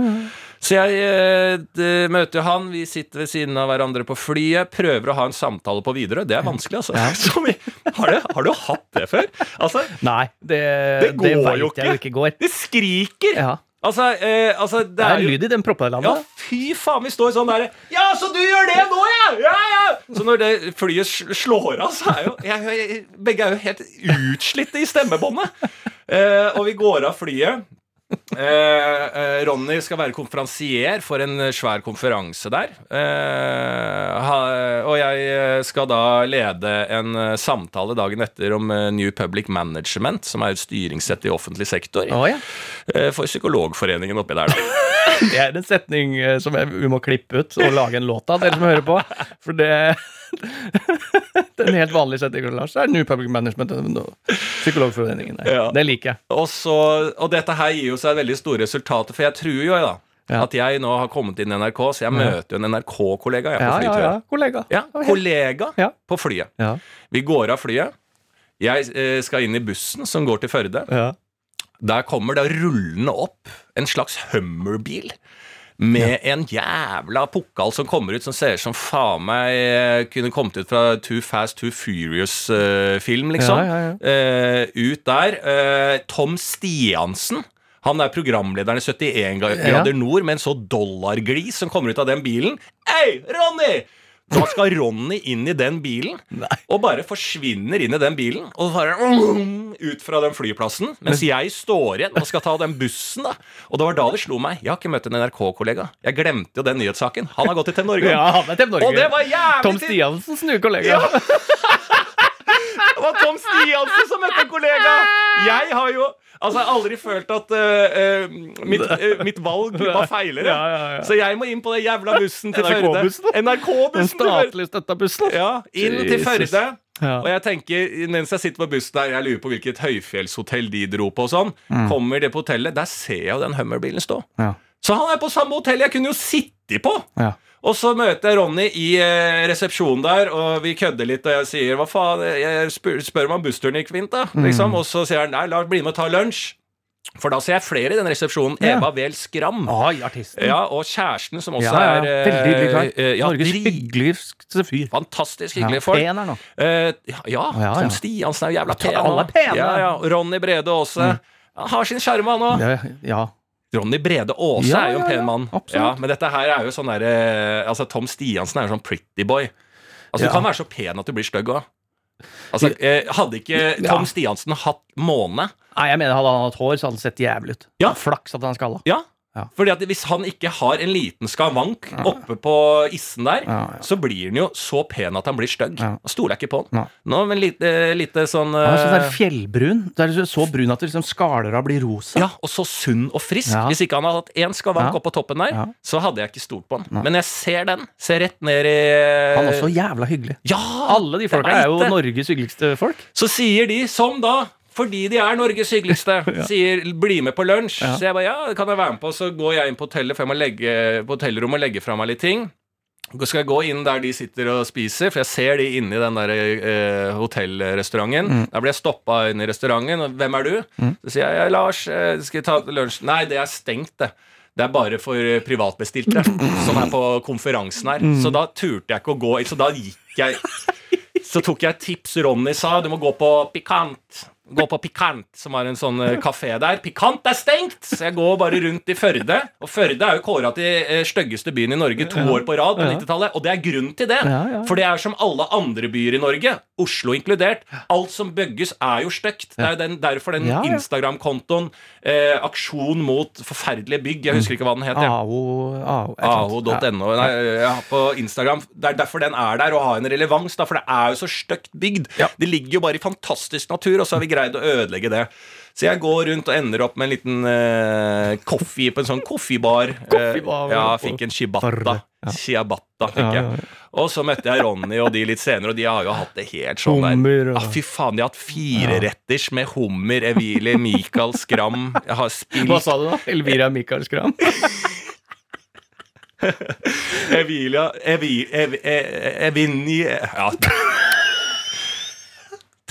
Så jeg eh, møter han, vi sitter ved siden av hverandre på flyet, prøver å ha en samtale på Widerøe. Det er vanskelig, altså. Ja. vi, har, du, har du hatt det før? Altså, Nei, det, Det går det jo ikke. ikke går. det skriker! Ja. Altså, eh, altså det Det er er lyd i den proppa Ja, fy faen, vi står sånn der Ja, så du gjør det nå, ja? Ja, ja! Så når det flyet slår av, så er jo jeg, jeg, Begge er jo helt utslitte i stemmebåndet. Eh, og vi går av flyet. Eh, eh, Ronny skal være konferansier for en svær konferanse der. Eh, ha, og jeg eh, skal da lede en eh, samtale dagen etter om New Public Management, som er et styringssett i offentlig sektor, oh, ja. eh, for Psykologforeningen oppi der, da. Det er en setning som vi må klippe ut og lage en låt av, dere som hører på. For det Det er en helt vanlig setning, Lars. Det er New Public Management Psykologforeningen. Ja. Det liker jeg. Og, så, og dette her gir jo seg veldig store resultater, for jeg tror jo da Ja. at jeg nå har kommet inn i NRK, så jeg møter jo en NRK-kollega på Ja, ja. Kollega. Ja, kollega på flyet. Vi går av flyet. Jeg eh, skal inn i bussen som går til Førde. Ja. Der kommer det rullende opp en slags Hummer-bil. Med en jævla pokal som kommer ut som ser ut som faen meg eh, kunne kommet ut fra Too Fast, Too Furious-film, liksom. Ja, ja, ja. Uh, ut der. Uh, Tom Stiansen. Han er programlederen i 71 grader Ja. nord med en så dollarglis som kommer ut av den bilen. Hei, Ronny! Da skal Ronny inn i den bilen, og bare forsvinner inn i den bilen. Og bare mm, ut fra den flyplassen. Mens jeg står igjen og skal ta den bussen. da Og det var da det slo meg. Jeg har ikke møtt en NRK-kollega. Jeg glemte jo den nyhetssaken. Han har gått til TV Norge. Ja, Norge. Og det var jævlig Tom Stiansens nye kollega. Ja. Det var Tom Stiansen som møtte en kollega! Jeg har jo Altså, jeg har aldri følt at uh, uh, mitt, uh, mitt valg var feilere. Ja, ja, ja. Så jeg må inn på den jævla bussen til Førde. NRK-bussen? Den statlig støtta bussen. Ja, inn til Førde. Og jeg tenker, mens jeg sitter på bussen der, jeg lurer på hvilket høyfjellshotell de dro på og sånn, kommer det på hotellet, der ser jeg jo den Hummer-bilen stå. Ja. Så han er på samme hotell jeg kunne jo sitte på! Ja. Og så møter jeg Ronny i eh, resepsjonen der, og vi kødder litt, og jeg sier hva faen, jeg spør, spør om bussturen gikk fint, da. Mm. Liksom. Og så sier han nei, la oss bli med og ta lunsj. For da ser jeg flere i den resepsjonen. Ja. Eva Wehl Skram. Ai. Ja, og kjæresten, som også ja, ja. er eh, Veldig hyggelig kar. eh, ja, Norges hyggeligste fyr. Fantastisk Ja, hyggelige folk. pen er nå. Uh, ja, ja, Ja, ja. Tom Stiansen er jo jævla pen. alle er pene. Mm. Ja, ja. Ronny Brede også Han har sin sjarm, han òg. Ja. Ronny Brede Aase Ja, er jo en pen mann. Ja, men dette her er jo sånn derre Altså, Tom Stiansen er jo sånn pretty boy. Altså, Ja. Du kan være så pen at du blir stygg òg. Altså, eh, hadde ikke Tom Ja. Stiansen hatt måne Nei, jeg mener Hadde han hatt hår, så hadde han sett jævlig ut. Ja. Flaks at han skalla. Ja. Ja. Fordi at Hvis han ikke har en liten skavank oppe på issen der, Ja, ja. så blir han jo så pen at han blir stygg. Ja. Stoler jeg ikke på han. Nå, men lite, lite sånn Han er sånn eh, fjellbrun. Det er så brun at det liksom skaler av blir rosa. Ja, og så sunn og frisk. Ja. Hvis ikke han hadde hatt én skavank Ja. oppå toppen der, Ja. så hadde jeg ikke stolt på han. Men jeg ser den. Ser rett ned i Han er også jævla hyggelig. Ja! Alle de folka er jo. Norges hyggeligste folk. Så sier de, som da fordi de er Norges hyggeligste, sier 'bli med på lunsj'. Ja. Så jeg bare ja, det kan jeg være med på. Så går jeg inn på hotellet, for jeg må legge, på hotellrommet og legge fra meg litt ting. Så Skal jeg gå inn der de sitter og spiser, for jeg ser de inne i den der eh, hotellrestauranten. Mm. Da blir jeg stoppa inn i restauranten. Og hvem er du? Så sier jeg jeg Lars, eh, skal vi ta lunsj? Nei, det er stengt, det. Det er bare for eh, privatbestilte som er på konferansen her. Mm. Så da turte jeg ikke å gå inn. Så da gikk jeg Så tok jeg tips Ronny sa. Du må gå på Pikant. Gå på Pikant, som er en sånn eh, kafé der. Pikant er stengt! Så jeg går bare rundt i Førde. Og Førde er jo kåra til eh, styggeste byen i Norge to år på rad på 90-tallet. Og det er grunnen til det. For det er som alle andre byer i Norge, Oslo inkludert. Alt som bygges, er jo stygt. Det er den, derfor den. Instagram-kontoen, eh, aksjon mot forferdelige bygg, jeg husker ikke hva den het. jeg. AO, AO, et eller annet. aho.no Nei, ja, på Instagram. Det er derfor den er der og har en relevans. Da, for det er jo så stygt bygd. Det ligger jo bare i fantastisk natur, og så har vi greid å ødelegge det. Så jeg går rundt og ender opp med en liten eh, coffee på en sånn koffibar. Koffebar, Eh, ja, fikk en shibata. Ja. Ciabatta fikk Ja, jeg. ja. Og så møtte jeg Ronny og de litt senere, og de har jo hatt det helt sånn der. Hummer og- Ah, fy faen, de har hatt fireretters med hummer, Evili, Michael Skram. Jeg har spilt Hva sa du da? Elvira Michael Skram? Evilia Evi, Evi, E- Evini ja.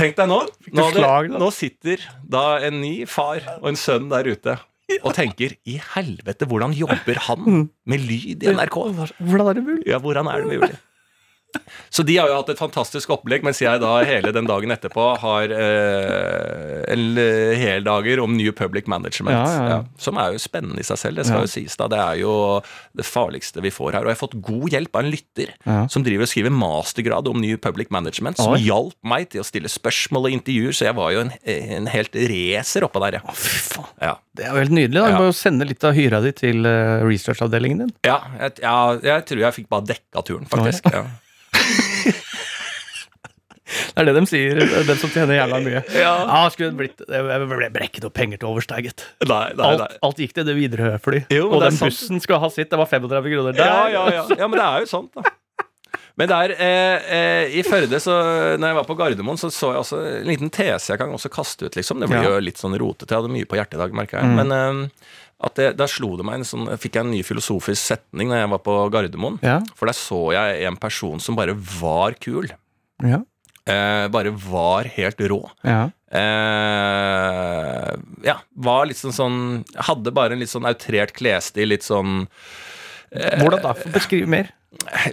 Tenk deg nå. Nå, slag, nå sitter da en ny far og en sønn der ute og tenker I helvete, hvordan jobber han med lyd i NRK? Hvordan er det mulig? Ja, hvordan er det mulig? Så de har jo hatt et fantastisk opplegg, mens jeg da hele den dagen etterpå har eh, en eh, heldager om New Public Management. Ja, ja, ja. som er jo spennende i seg selv, det skal jo sies. da Det er jo det farligste vi får her. Og jeg har fått god hjelp av en lytter som driver og skriver mastergrad om New Public Management, som Oi. hjalp meg til å stille spørsmål og intervjuer, så jeg var jo en, en helt racer oppå der, ja. Fy faen. Det er jo helt nydelig. da Du må jo sende litt av hyra di til eh, researchavdelingen din. Ja, jeg, ja, jeg tror jeg fikk bare dekka turen, faktisk. Ja. Det er det de sier, den som tjener jævla mye. Ja. Ah, skulle blitt jeg ble brekket opp penger til overs. Nei, nei, nei. Alt, alt gikk til det Widerøe-fly. Og den sant. bussen skal ha sitt. Det var 35 kroner der. Ja, ja, ja. ja, men det er jo sant, da. Men der, eh, eh, i Førde, så når jeg var på Gardermoen, så så jeg også en liten tese jeg kan også kaste ut, liksom. Det blir jo litt sånn rotete. Jeg hadde mye på hjertet i dag, merka jeg. Men eh, at det, da slo det meg en sånn Fikk jeg en ny filosofisk setning når jeg var på Gardermoen. Ja. For der så jeg en person som bare var kul. Ja. Eh, bare var helt rå. ja. Eh, ja, var litt sånn sånn Hadde bare en litt sånn outrert klesstil, litt sånn Hvordan da? Beskriv mer.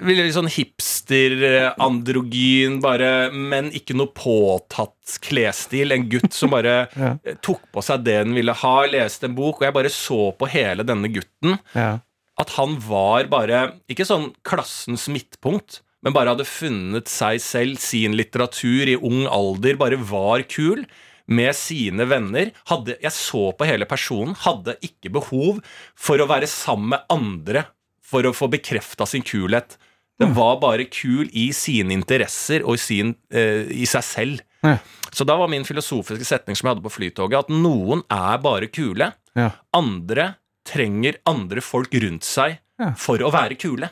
Litt sånn hipster-androgyn, bare, men ikke noe påtatt klesstil. En gutt som bare Ja. eh, tok på seg det den ville ha, leste en bok, og jeg bare så på hele denne gutten Ja. at han var bare Ikke sånn klassens midtpunkt, men bare hadde funnet seg selv, sin litteratur, i ung alder, bare var kul. Med sine venner. Hadde, jeg så på hele personen. Hadde ikke behov for å være sammen med andre for å få bekrefta sin kulhet. Den var bare kul i sine interesser og i, sin, eh, i seg selv. Ja. Så da var min filosofiske setning som jeg hadde på Flytoget, at noen er bare kule. Ja. Andre trenger andre folk rundt seg Ja. for å være kule.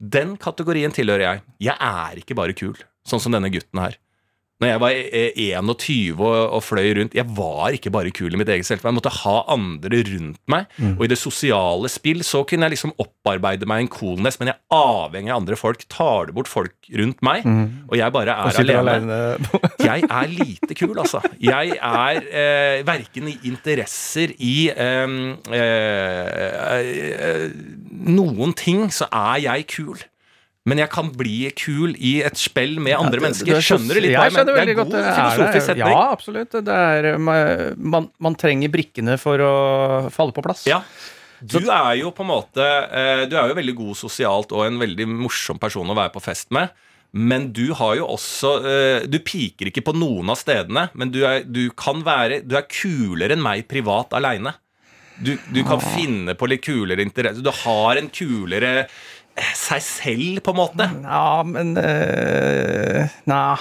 Den kategorien tilhører jeg. Jeg er ikke bare kul, sånn som denne gutten her. Når jeg var eh, 21 og, og fløy rundt Jeg var ikke bare kul i mitt eget selskap. Jeg måtte ha andre rundt meg. Mm. Og i det sosiale spill så kunne jeg liksom opparbeide meg en coolness, men jeg er avhengig av andre folk. Tar det bort folk rundt meg, og jeg bare Mm. Er alene alene. jeg er lite kul, altså. Jeg er eh, verken i interesser i eh, eh, eh, noen ting, så er jeg kul. Men jeg kan bli kul i et spill med andre Ja, det- mennesker. det er Skjønner du litt Jeg jeg skjønner? Det veldig er godt det er setning. Ja, absolutt. Det er, man, man trenger brikkene for å falle på plass. Ja. Du er jo på en måte eh, Du er jo veldig god sosialt og en veldig morsom person å være på fest med. Men du har jo også eh, Du piker ikke på noen av stedene, men du er, du kan være Du er kulere enn meg privat aleine. Du, du kan finne på litt kulere interesser. Du har en kulere eh, seg selv, på en måte. Ja, men øh, Nei.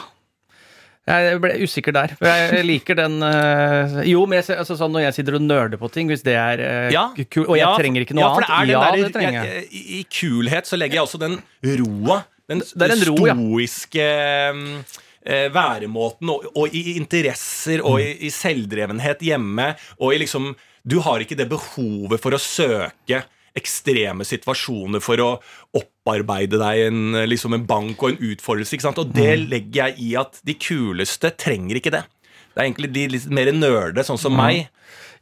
Jeg ble usikker der. Jeg liker den øh, Jo, men jeg, altså, sånn når jeg sitter og nerder på ting, hvis det er øh, Ja. kul, Og jeg Ja, trenger ikke noe ja, for det den Ja, der- det trenger jeg. jeg- I, kulhet så legger jeg også den roa. Den Det er en ro, stoiske eh, væremåten, og, og i interesser, og i, i selvdrevenhet hjemme, og i liksom Du har ikke det behovet for å søke ekstreme situasjoner for å opparbeide deg en, liksom en bank og en utfordrelse. ikke sant? Og det Mm. legger jeg i at de kuleste trenger ikke det. Det er egentlig de litt mer nerde, sånn som meg.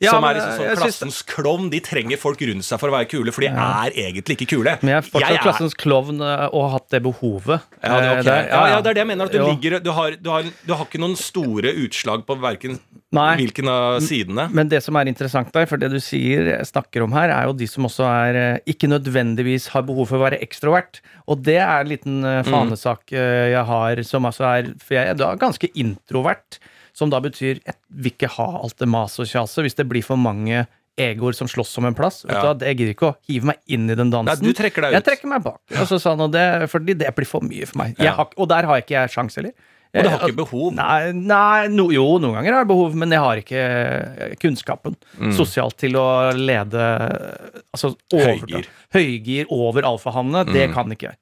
Ja, som er liksom sånn jeg syns- klassens klovn. De trenger folk rundt seg for å være kule, for de er egentlig ikke kule. Men jeg er fortsatt Jeg er- klassens klovn eh, og har hatt det behovet. ja, det, eh, ok. der. ja, ja, det er det jeg mener. At du, ligger, du, har, du, har, du har ikke noen store utslag på verken hvilken av sidene. Men det som er interessant der, for det du sier, snakker om her, er jo de som også er eh, ikke nødvendigvis har behov for å være ekstrovert. Og det er en liten eh, Mm. fanesak eh, jeg har, som altså er For jeg er da ganske introvert. Som da betyr jeg vil ikke ha alt det maset og kjaset. Hvis det blir for mange egoer som slåss om en plass. Vet Ja. du Jeg gidder ikke å hive meg inn i den dansen. Nei, du trekker deg ut. Jeg trekker meg bak. Altså, sånn, og det, fordi det blir for mye for meg. Ja. har, og der har ikke jeg sjans heller. Og du har Eh, ikke behov. Nei, nei no, jo, noen ganger har jeg behov, men jeg har ikke eh, kunnskapen Mm. sosialt til å lede altså, over, Høygir. høygir over alfahannene. Mm. Det kan ikke jeg.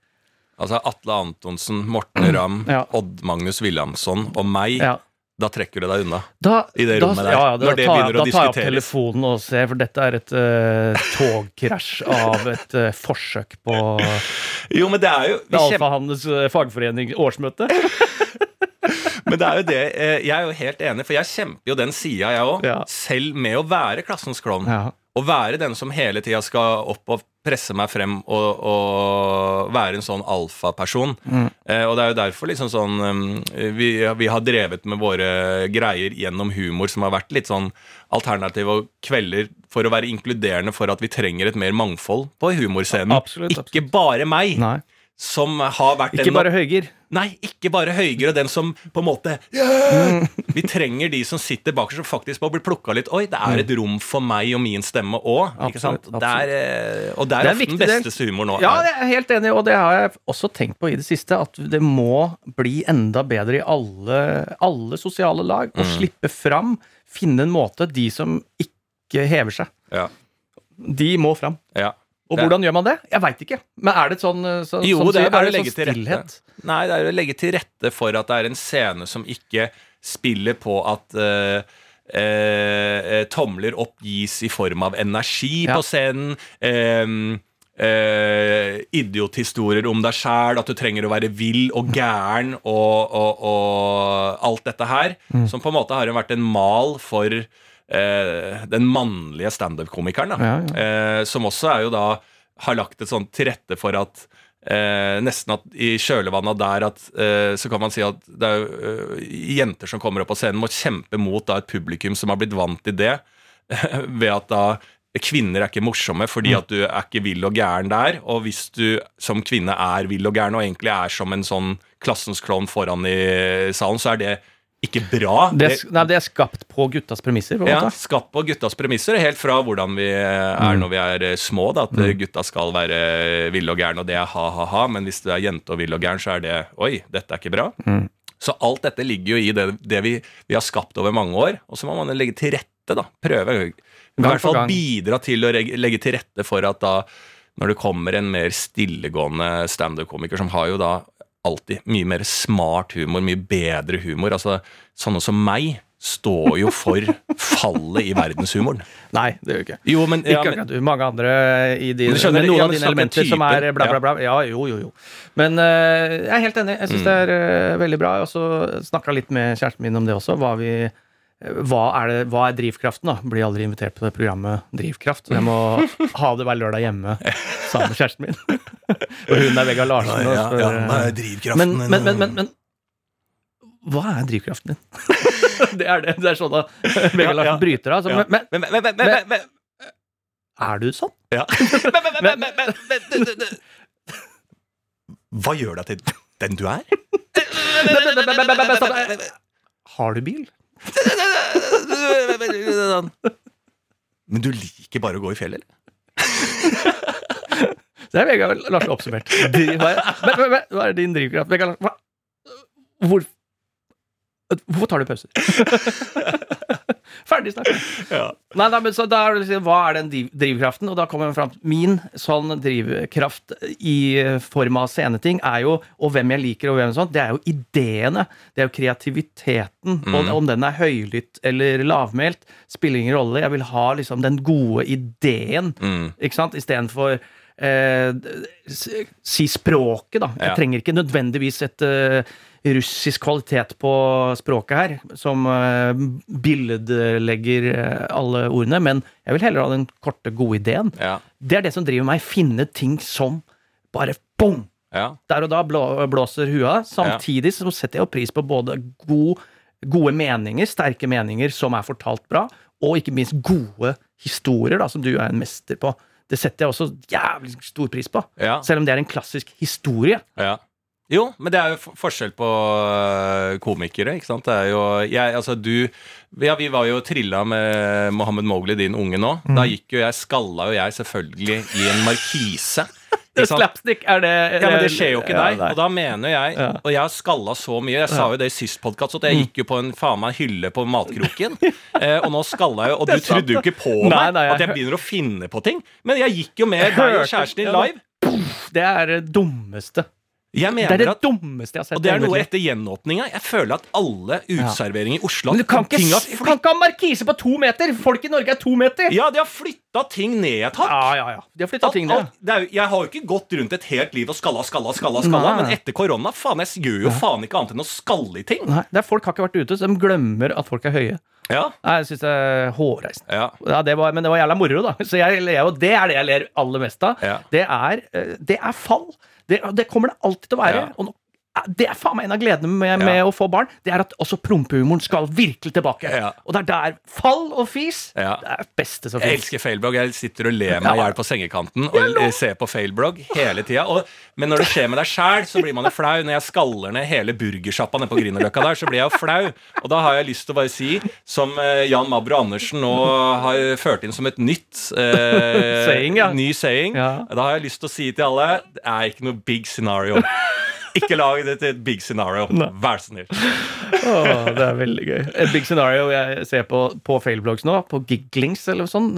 Altså Atle Antonsen, Morten Ramm, Ja. Odd Magnus Williamson og meg. Ja. Da trekker du deg unna. Da, I det da, rommet der, Ja, ja, da, når det tar, jeg- begynner å da tar jeg opp telefonen og ser, for dette er et uh, togkrasj av et uh, forsøk på Jo, men det er jo vi kjemper, Alfahannes uh, fagforening årsmøte. Men det er jo det eh, Jeg er jo helt enig, for jeg kjemper jo den sida, jeg òg. Ja. Selv med å være klassens klovn. Ja. Å være den som hele tida skal opp og presse meg frem og, og være en sånn alfaperson. Mm. Eh, og det er jo derfor liksom sånn um, vi, vi har drevet med våre greier gjennom humor som har vært litt sånn alternative og kvelder for å være inkluderende for at vi trenger et mer mangfold på humorscenen. Absolutt, Ikke bare meg, Nei. Som har vært Ikke den bare Høyger. Nei, ikke bare Høyger og den som på en måte Vi trenger de som sitter bakerst og faktisk må bli plukka litt. Oi, det er et rom for meg og min stemme òg. Og er, eh, og det er, Det ofte den besteste beste humor nå. Ja, jeg er helt enig, og det har jeg også tenkt på i det siste. At det må bli enda bedre i alle, alle sosiale lag. Mm. Slippe fram. Finne en måte. De som ikke hever seg. Ja. De må fram. Ja. Og hvordan gjør man det? Jeg veit ikke. Men er det et sånn, så, Jo, som det er å det sånn stillhet? Nei, det er å legge til rette for at det er en scene som ikke spiller på at uh, uh, tomler oppgis i form av energi Ja. på scenen. eh, eh, idiothistorier om deg sjæl, at du trenger å være vill og gæren og, og, og alt dette her. Mm. Som på en måte har vært en mal for eh, den mannlige standup-komikeren. Ja, ja. Eh, som også er jo da har lagt et sånt til rette for at eh, nesten at i kjølvannet der at eh, så kan man si at det er eh, jenter som kommer opp på scenen, må kjempe mot da et publikum som har blitt vant til det, ved at da Kvinner er ikke morsomme fordi at du er ikke vill og gæren der. Og hvis du som kvinne er vill og gæren og egentlig er som en sånn klassens klovn foran i salen, så er det ikke bra. Det, nei, det er skapt på guttas premisser. På Ja, skapt på guttas premisser, helt fra hvordan vi er når vi er eh, små. Da, at eh, gutta skal være ville og gærne, og det er ha-ha-ha. Men hvis du er jente og vill og gæren, så er det oi, dette er ikke bra. Så alt dette ligger jo i det, det vi, vi har skapt over mange år. Og så må man legge til rette, da. Prøve. I hvert fall bidra til å legge til rette for at da når det kommer en mer stillegående standup-komiker, som har jo da alltid mye mer smart humor, mye bedre humor. Altså, sånne som meg står jo for fallet i verdenshumoren. Nei, det gjør det ikke. Jo, men, ja, ikke akkurat du. Mange andre i de, skjønner, noen av dine elementer som er bla, bla, bla. Ja, jo, jo, jo. Men uh, jeg er helt enig. Jeg syns det er uh, veldig bra. Jeg også snakka litt med kjæresten min om det også. Hva, vi, hva, er det, hva er drivkraften, da? Blir aldri invitert på det programmet Drivkraft. Så jeg må ha det hver lørdag hjemme sammen med kjæresten min. Og hun er Vegard Larsen. Nei, ja, ja, nei, er drivkraften men, men, men, men, hva er drivkraften din? det er det. Det er sånn at Vegard Larsen bryter av. Altså, men, men Men- er du sånn? ja. Men- men- men- Hva gjør deg til den du er? Har du bil? Men du liker bare å gå i fjellet, eller? Det er Vegard Larsen oppsummert. Driv- Hva er, men, men, men, hva er din drivkraft? Vegard Larsen, hva? Hvor, hvorfor tar du pauser? Ferdig snakka. Ja. Nei, nei, men så da er det liksom, Hva er den drivkraften? Og da kommer jeg fram Min sånn drivkraft i form av sceneting er jo, og hvem jeg liker, og hvem sånt, det er jo ideene. Det er jo kreativiteten. Og om den er høylytt eller lavmælt, spiller ingen rolle. Jeg vil ha liksom den gode ideen, Mm. ikke sant? Istedenfor eh, si språket, da. Jeg Ja. trenger ikke nødvendigvis et eh, russisk kvalitet på språket her, som eh, billedlegger eh, alle ordene, men jeg vil heller ha den korte, gode ideen. Ja. Det er det som driver meg. Finne ting som bare bong! Ja. Der og da blåser hua. Samtidig så setter jeg jo pris på både god, gode meninger, sterke meninger som er fortalt bra, og ikke minst gode historier, da, som du er en mester på. Det setter jeg også jævlig stor pris på. Ja. Selv om det er en klassisk historie. Ja. Jo, men det er jo forskjell på øh, komikere, ikke sant? Det er jo jeg, Altså, du Ja, vi var jo trilla med Mohammed Mowgli, din unge nå. Mm. Da gikk jo jeg Skalla jo jeg selvfølgelig i en markise. Det slapstick er det Ja, men det skjer jo ikke Ja, deg. Og da mener jeg Og jeg har skalla så mye. Jeg sa jo det i sist podkast, at jeg gikk jo på en faen meg hylle på matkroken. eh, og nå skalla jeg jo, og du trodde jo ikke på meg Nei, nei, jeg- at jeg begynner å finne på ting. Men jeg gikk jo med deg og kjæresten din live. Det er det dummeste. Det er det at dummeste jeg har sett. Og det er noe etter gjenåpninga. Jeg føler at alle uteserveringer i Oslo Men du kan ikke, kan ikke ha markise på to meter! Folk i Norge er to meter! Ja, de har flytta ting ned et hakk. ja, ja. ja. De har Alt- ting ned. alt- det jo, jeg har jo ikke gått rundt et helt liv og skalla, skalla, skalla, skalla men etter korona, faen, jeg gjør jo faen ikke annet enn å skalle i ting. Nei, det er Folk har ikke vært ute, så de glemmer at folk er høye. Ja, Nei, Jeg syns det er hårreisende. ja, Ja, det var, men det var jævla moro, da. Så jeg det er det jeg ler aller mest av. Det, er, eh, det er fall. Det, det kommer det alltid til å være. Ja. Og nå, det er faen meg en av gledene med, med Ja. å få barn. Det er at også prompehumoren skal virkelig tilbake. Ja. Og det er der fall og fis Ja. Det er beste som Jeg elsker failblogg. Jeg sitter og ler meg i hjel på sengekanten og ser på failblogg hele tida. Men når det skjer med deg sjæl, så blir man jo flau. Når jeg skaller ned hele burgersjappa nede på Grünerløkka der, så blir jeg jo flau. Og da har jeg lyst til å bare si, som eh, Jan Mabro Andersen nå har ført inn som et nytt eh, Saying, ny saying, da har jeg lyst til å si til alle det er ikke noe big scenario. Ikke lag det til et big scenario. Vær så snill. Åh, det er veldig gøy. Et big scenario jeg ser på på failblogs nå, på Giglings eller sånn,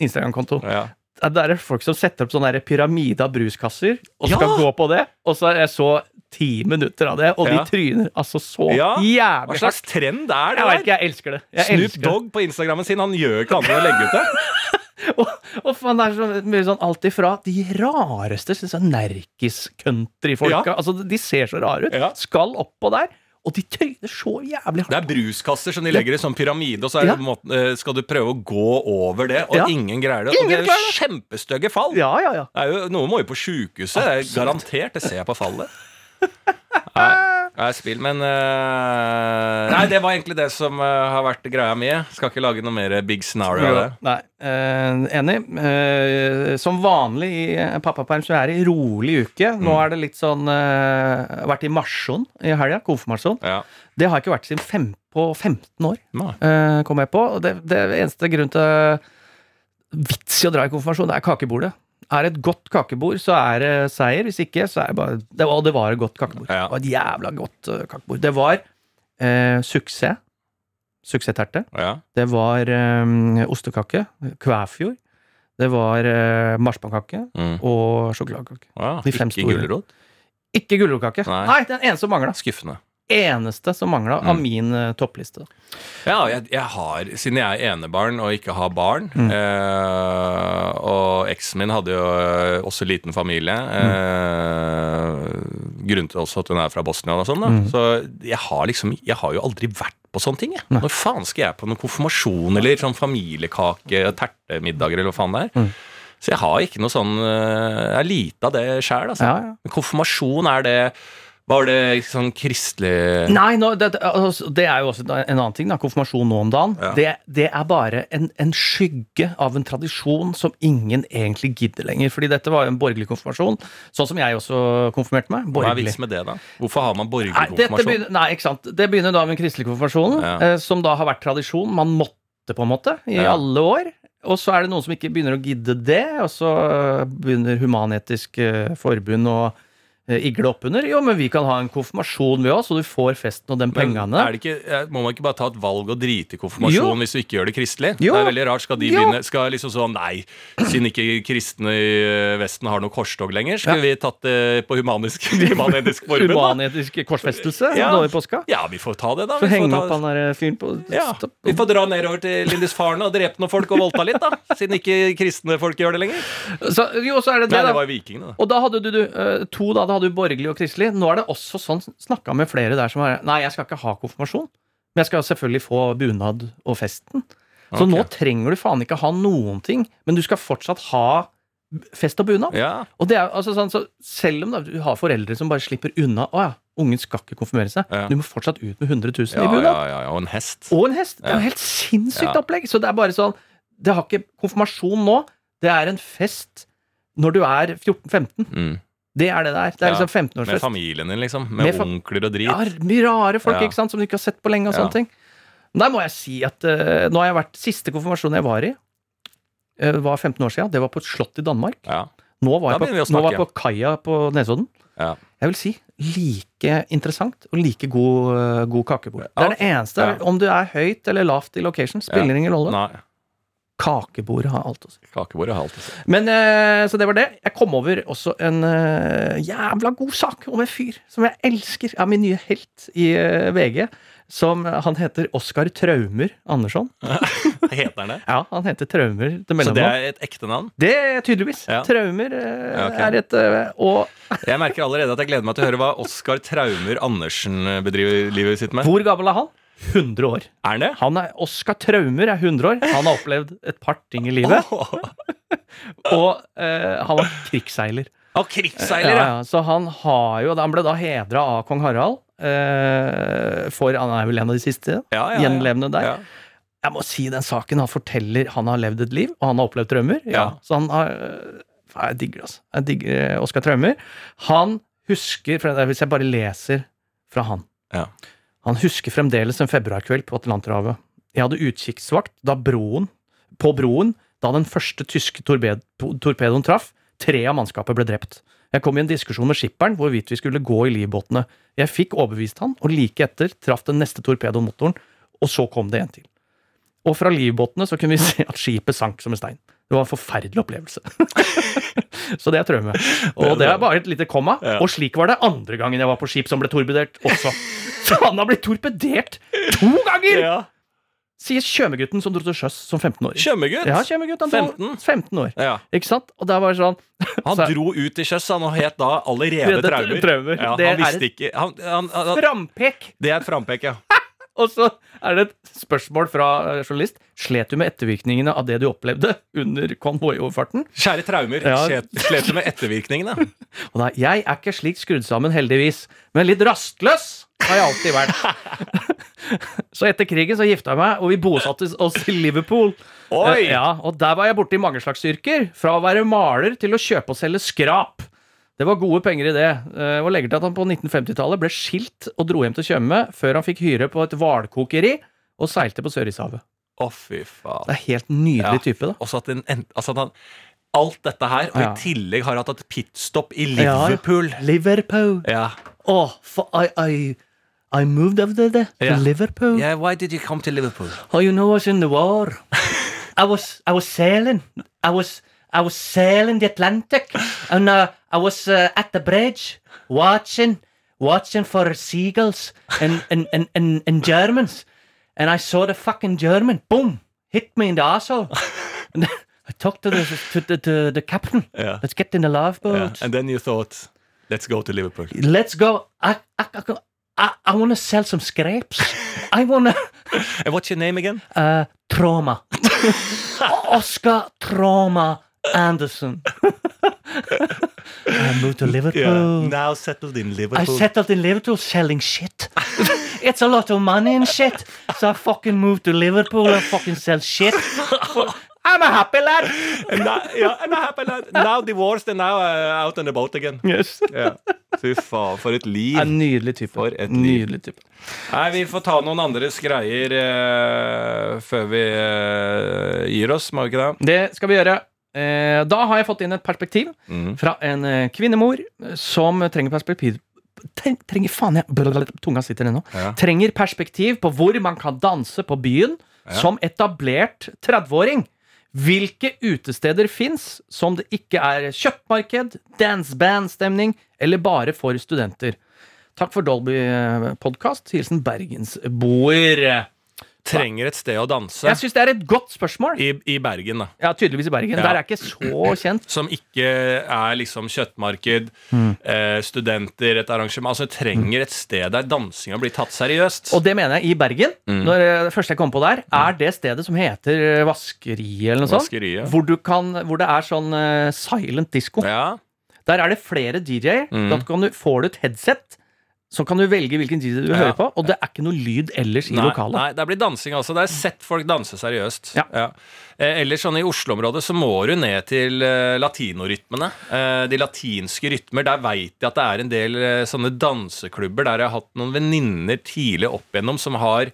Instagram-konto. Ja. Det er folk som setter opp sånn der pyramide av bruskasser og skal Ja! gå på det. Og så jeg så ti minutter av det, og Ja. de tryner altså så Ja. Hva slags trend er det Jeg vet ikke, jeg elsker det. Jeg Snoop. Dogg på Instagrammen sin, han gjør ikke annet enn å legge ut det. Og, og faen, det er så mye sånn alt ifra de rareste sånn nerkis-countryfolka. Ja. Altså, de ser så rare ut. Ja. Skal oppå der, og de tøyner så jævlig hardt. Det er bruskasser som de legger i sånn pyramide, og så er Ja. det, på en måte, eh, skal du prøve å gå over det, og Ja. ingen greier det. Ingen og det er jo kjempestygge fall. Ja, ja, ja. Jo, noen må jo på sjukehuset. Det er garantert. Det ser jeg på fallet. Nei, er spill, men uh, Nei, det var egentlig det som uh, har vært greia mi. Skal ikke lage noe mer big scenario av det. Nei, uh, enig. Eh, som vanlig i eh, pappaperm så er det rolig uke. Nå Mm. er det litt sånn eh, Vært i marsjon i helga. Konfirmasjon. Ja. Det har ikke vært siden fem, på 15 år, eh, kom jeg på. Det, det eneste grunnen til vits i å dra i konfirmasjon, det er kakebordet. Er et godt kakebord, så er det seier. Hvis ikke, så er det bare det var, det var et godt kakebord. Ja. Det var et jævla godt eh, kakebord. Det var eh, suksess. Suksessterte. Ja. Det var eh, ostekake, Kvæfjord. Det var eh, marsipankake Mm. og sjokoladekake. Ja, ikke gulrot. Ikke gulrotkake. Nei. Nei, den eneste som mangla. Skuffende. Eneste som mangla av Mm. min eh, toppliste. Ja, jeg, jeg har, siden jeg er enebarn og ikke har barn Mm. eh, Og eksen min hadde jo eh, også liten familie. Eh, grunnen til også at hun er fra Bosnia og sånn. da Mm. Så jeg har liksom Jeg har jo aldri vært på sånne ting. Jeg. Når faen skal jeg på noen konfirmasjon eller sånn familiekake, tertemiddager eller hva faen det er? Mm. Så jeg har ikke noe sånn eh, Jeg er lite av det sjæl, altså. Ja, ja. Konfirmasjon, er det Var det sånn kristelig Nei, no, det, det- altså, er jo også en annen ting. da Konfirmasjon nå om dagen. Ja. Det, det er bare en, en skygge av en tradisjon som ingen egentlig gidder lenger. Fordi dette var jo en borgerlig konfirmasjon, sånn som jeg også konfirmerte meg. Hva er Borgerlig. vitsen med det, da? Hvorfor har man borgerlig Nei, konfirmasjon? begynner, nei, ikke sant. Det begynner da med den kristelige konfirmasjonen, Ja. eh, som da har vært tradisjon. Man måtte, på en måte, i Ja. alle år. Og så er det noen som ikke begynner å gidde det, og så begynner Human-Etisk eh, Forbund eh, igle oppunder. Jo, men vi kan ha en konfirmasjon vi oss, og du får festen og de pengene. er det ikke, eh, må man ikke bare ta et valg og drite i konfirmasjon Jo. hvis du ikke gjør det kristelig? Jo. Det er veldig rart. Skal de Jo. begynne Skal liksom sånn Nei, siden ikke kristne i eh, Vesten har noe korstog lenger, skulle vi tatt det på humanisk, humanetisk forbund? Humanetisk korsfestelse Ja. nå i påska. Ja, vi får ta det, da. Så Vi henge ta opp han der fyren på ja. Vi får dra nedover til Lindisfarne og drepe noen folk og voldta litt, da. Siden ikke kristne folk gjør det lenger. Så, jo, så er det det, Nei, det var vikingene, da. Og da hadde du, du eh, to, da, da hadde du borgerlig og kristelig. Nå er det også sånn snakka med flere der som er Nei, jeg skal ikke ha konfirmasjon. Men jeg skal selvfølgelig få bunad og festen. Så okay. nå trenger du faen ikke ha noen ting, men du skal fortsatt ha fest og bunad. Ja, Og det er altså sånn, så Selv om da, du har foreldre som bare slipper unna Å ja, ungen skal ikke konfirmere seg. Ja. Du må fortsatt ut med 100 000 ja, i bunad. ja, ja, ja, og en hest. Og en hest. Det er jo helt sinnssykt opplegg. Så det er bare sånn Det har ikke konfirmasjon nå. Det er en fest når du er 14-15. Mm. Det er det der. Det er Ja, liksom Med 15-årsfest. familien din, liksom. Med, Med onkler og drit. Ja, mye rare folk Ja. ikke sant, som du ikke har sett på lenge. og sånne ting Der må jeg si at uh, nå har jeg vært Siste konfirmasjonen jeg var i, uh, var 15 år siden. Det var på et slott i Danmark. Ja. Nå var på, nå var jeg på kaia på Nesodden. Ja. Jeg vil si like interessant og like god, uh, god kakebord. Det er det eneste. Om du er høyt eller lavt i location, spiller ingen rolle. Nei, Kakebordet har alt å si. kakebordet har alt å si. Men eh, Så det var det. Jeg kom over også en eh, jævla god sak om en fyr som jeg elsker. Er min nye helt i eh, VG. Som Han heter Oskar Traumer Andersson. Heter han det? Ja, han heter Traumer til Så det er et ekte navn? Det er tydeligvis. Ja. Traumer Ja, ok. er et Og Jeg merker allerede at jeg gleder meg til å høre hva Oskar Traumer Andersen bedriver livet sitt med. hvor gammel er han? 100 år. Er det? Han er, Oskar Traumer er 100 år. Han har opplevd et par ting i livet. Og eh, han var krigsseiler. Å, krigsseiler, ja, ja. Så han har jo Han ble da hedra av kong Harald. Eh, for han er vel en av de siste Ja, ja, gjenlevende der. Jeg må si den saken. Han forteller Han har levd et liv, og han har opplevd traumer. Så han har øh, Jeg digger altså. Jeg digger eh, Oskar Traumer. Han husker er Hvis jeg bare leser fra han Ja. Han husker fremdeles en februarkveld på Atlanterhavet. Jeg hadde utkikksvakt da broen, på broen da den første tyske torped, torpedoen traff. Tre av mannskapet ble drept. Jeg kom i en diskusjon med skipperen hvorvidt vi skulle gå i livbåtene. Jeg fikk overbevist han, og like etter traff den neste torpedomotoren, og så kom det en til. Og fra livbåtene så kunne vi se at skipet sank som en stein. Det var en forferdelig opplevelse. så det er traume. Og det er bare et lite komma. Ja. Og slik var det andre gangen jeg var på skip som ble torpedert også. Så han har blitt torpedert to ganger! Ja. Sier Tjømegutten som dro til sjøs som 15-åring. Kjømegutt? Ja, Tjømegutt. Han dro 15? 15 år. Ja. Ikke sant? Og det var sånn Han Så- dro ut til sjøs, han og het da allerede traumer. traumer. Ja, Det han visste ikke han, han, han, Frampek! Det er et frampek, ja. Og så er det et spørsmål fra eh, journalist. Slet du med ettervirkningene av det du opplevde under konvoioverfarten? Kjære traumer, Ja. slet, du med ettervirkningene? Og da, jeg er ikke slik skrudd sammen, heldigvis, men litt rastløs har jeg alltid vært. så etter krigen så gifta jeg meg, og vi bosatte oss i Liverpool. Oi! Eh, Ja, og der var jeg borte i mange slags yrker. Fra å være maler til å kjøpe og selge skrap. Det var gode penger i det. Eh, Og legger til at han på 1950-tallet ble skilt og dro hjem til Tjøme før han fikk hyre på et hvalkokeri og seilte på Sørishavet. Å, fy faen. Det er helt nydelig Ja. type, da. Også at, en, altså at han Alt dette her, og Ja. i tillegg har hatt et pitstop i Liverpool. ja. Liverpool. Ja. Oh, for I, I, I moved over there to Ja. Liverpool. Yeah, why did you come to Liverpool? Oh, you know, I was in the war. I was, I was sailing. I was, I was sailing the Atlantic, and uh, I was uh, at the bridge watching, watching for seagulls and and, and, and and Germans, and I saw the fucking German, boom, hit me in the asshole. and I talked to the to the, to the captain. Yeah. Let's get in the lifeboat. Yeah. And then you thought, let's go to Liverpool. Let's go. I I I, I, I want to sell some scrapes. I want to. And what's your name again? Uh, trauma. Oscar Trauma Anderson. I moved to Liverpool. Now settled in Liverpool. I settled in Liverpool selling shit. it's a lot of money and shit. So I fucking moved to Liverpool and fucking sell shit. I'm a happy lad. And now, yeah, I'm a happy lad. now divorced and now uh, out on the boat again. Yes. yeah. Fy faen, for et liv. En nydelig type. For et liv. nydelig type. Nei, vi får ta noen andres greier uh, før vi uh, gir oss, må vi ikke det? Det skal vi gjøre. Eh, da har jeg fått inn et perspektiv Mm. fra en eh, kvinnemor eh, som trenger perspektiv trenger faen jeg blablabla, Tunga sitter ennå. Ja. Trenger perspektiv på hvor man kan danse på byen som etablert 30-åring. Hvilke utesteder fins som det ikke er kjøttmarked, dance-band-stemning eller bare for studenter? Takk for Dolby-podkast. Hilsen bergensboer. Trenger et sted å danse Jeg syns det er et godt spørsmål. i, i Bergen, da. Ja, tydeligvis i Bergen. Ja. Der er ikke så kjent. Som ikke er liksom kjøttmarked, Mm. eh, studenter, et arrangement. Altså trenger et sted der dansinga blir tatt seriøst. Og det mener jeg i Bergen. Mm. Når eh, det første jeg kom på der, er det stedet som heter eh, Vaskeriet eller noe sånt. Vaskeriet. Hvor, du kan, hvor det er sånn silent disco. Ja. Der er det flere DJ-er. Mm. Da du, får du et headset, så kan du velge hvilken DJ du Ja. høre på, og det er ikke noe lyd ellers i lokalet. nei, det blir dansing altså. Det er sett folk danse seriøst. Ja. Eh, ellers sånn i Oslo-området så må du ned til eh, latinorytmene. Eh, de latinske rytmer. Der veit jeg at det er en del sånne danseklubber der jeg har hatt noen venninner tidlig opp igjennom som har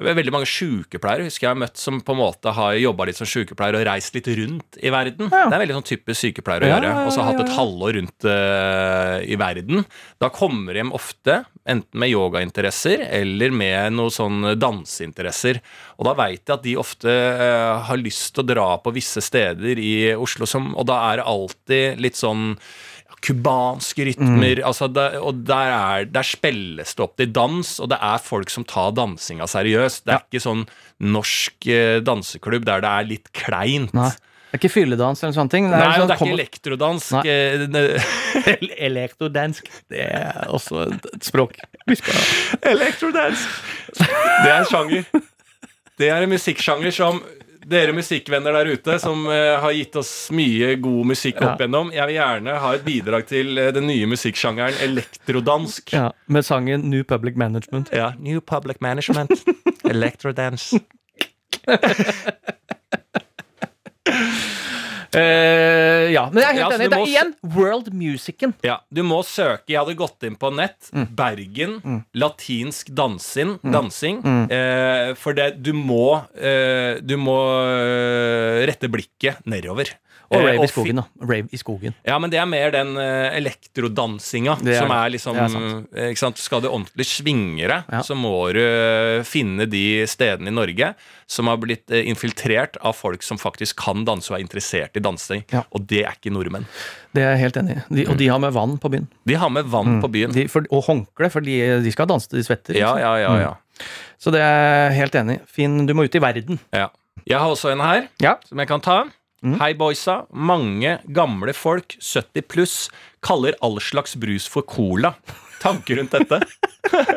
Veldig mange sykepleiere husker jeg har møtt som på en måte har jobba litt som sykepleier og reist litt rundt i verden. Ja. Det er veldig sånn typisk sykepleier å gjøre. Og så hatt ja, et halvår rundt uh, i verden. Da kommer de hjem ofte enten med yogainteresser eller med noe sånn danseinteresser. Og da veit jeg at de ofte uh, har lyst til å dra på visse steder i Oslo, som, og da er det alltid litt sånn ja, Kubanske rytmer. Altså det, og der, er, der spilles det opp til dans, og det er folk som tar dansinga seriøst. Det er ikke sånn norsk eh, danseklubb der det er litt kleint. Nei. Det er ikke fylledans eller sånne ting. Det er, Nei, sånn, det er kom- ikke elektrodansk. Nei. eh, det- Elektrodansk. Det er også et språk. Elektrodance. Det er en sjanger. Det er en musikksjanger som dere musikkvenner der ute, som eh, har gitt oss mye god musikk Ja. opp igjennom. Jeg vil gjerne ha et bidrag til eh, den nye musikksjangeren elektrodansk. Ja, med sangen New Public Management. Ja. New Public Management. Electrodance. Eh, ja, men jeg er helt Ja, enig. Det er igjen world musicen. Ja, du må søke. Jeg hadde gått inn på nett. Mm. Bergen. Latinsk dansing. dansing Uh, for det, du må uh, Du må rette blikket nedover. Og Eh, rave i skogen, da. Rave i skogen. Ja, men det er mer den eh, elektrodansinga er som er liksom er eh? Skal du ordentlig svinge deg, Ja. så må du finne de stedene i Norge som har blitt infiltrert av folk som faktisk kan danse og er interessert i dansing. Ja. Og det er ikke nordmenn. Det er jeg helt enig i. De, og de har med vann på byen. De har med vann på byen. Mm. De, for, og håndkle, for de, de skal danse til de svetter. Ja, ja, ja, ja, Mm. Så det er jeg helt enig i. Finn, du må ut i verden. ja. Jeg har også en her Ja. som jeg kan ta. Mm. Hei, boysa. Mange gamle folk, 70 pluss, kaller all slags brus for cola. Tanker rundt dette?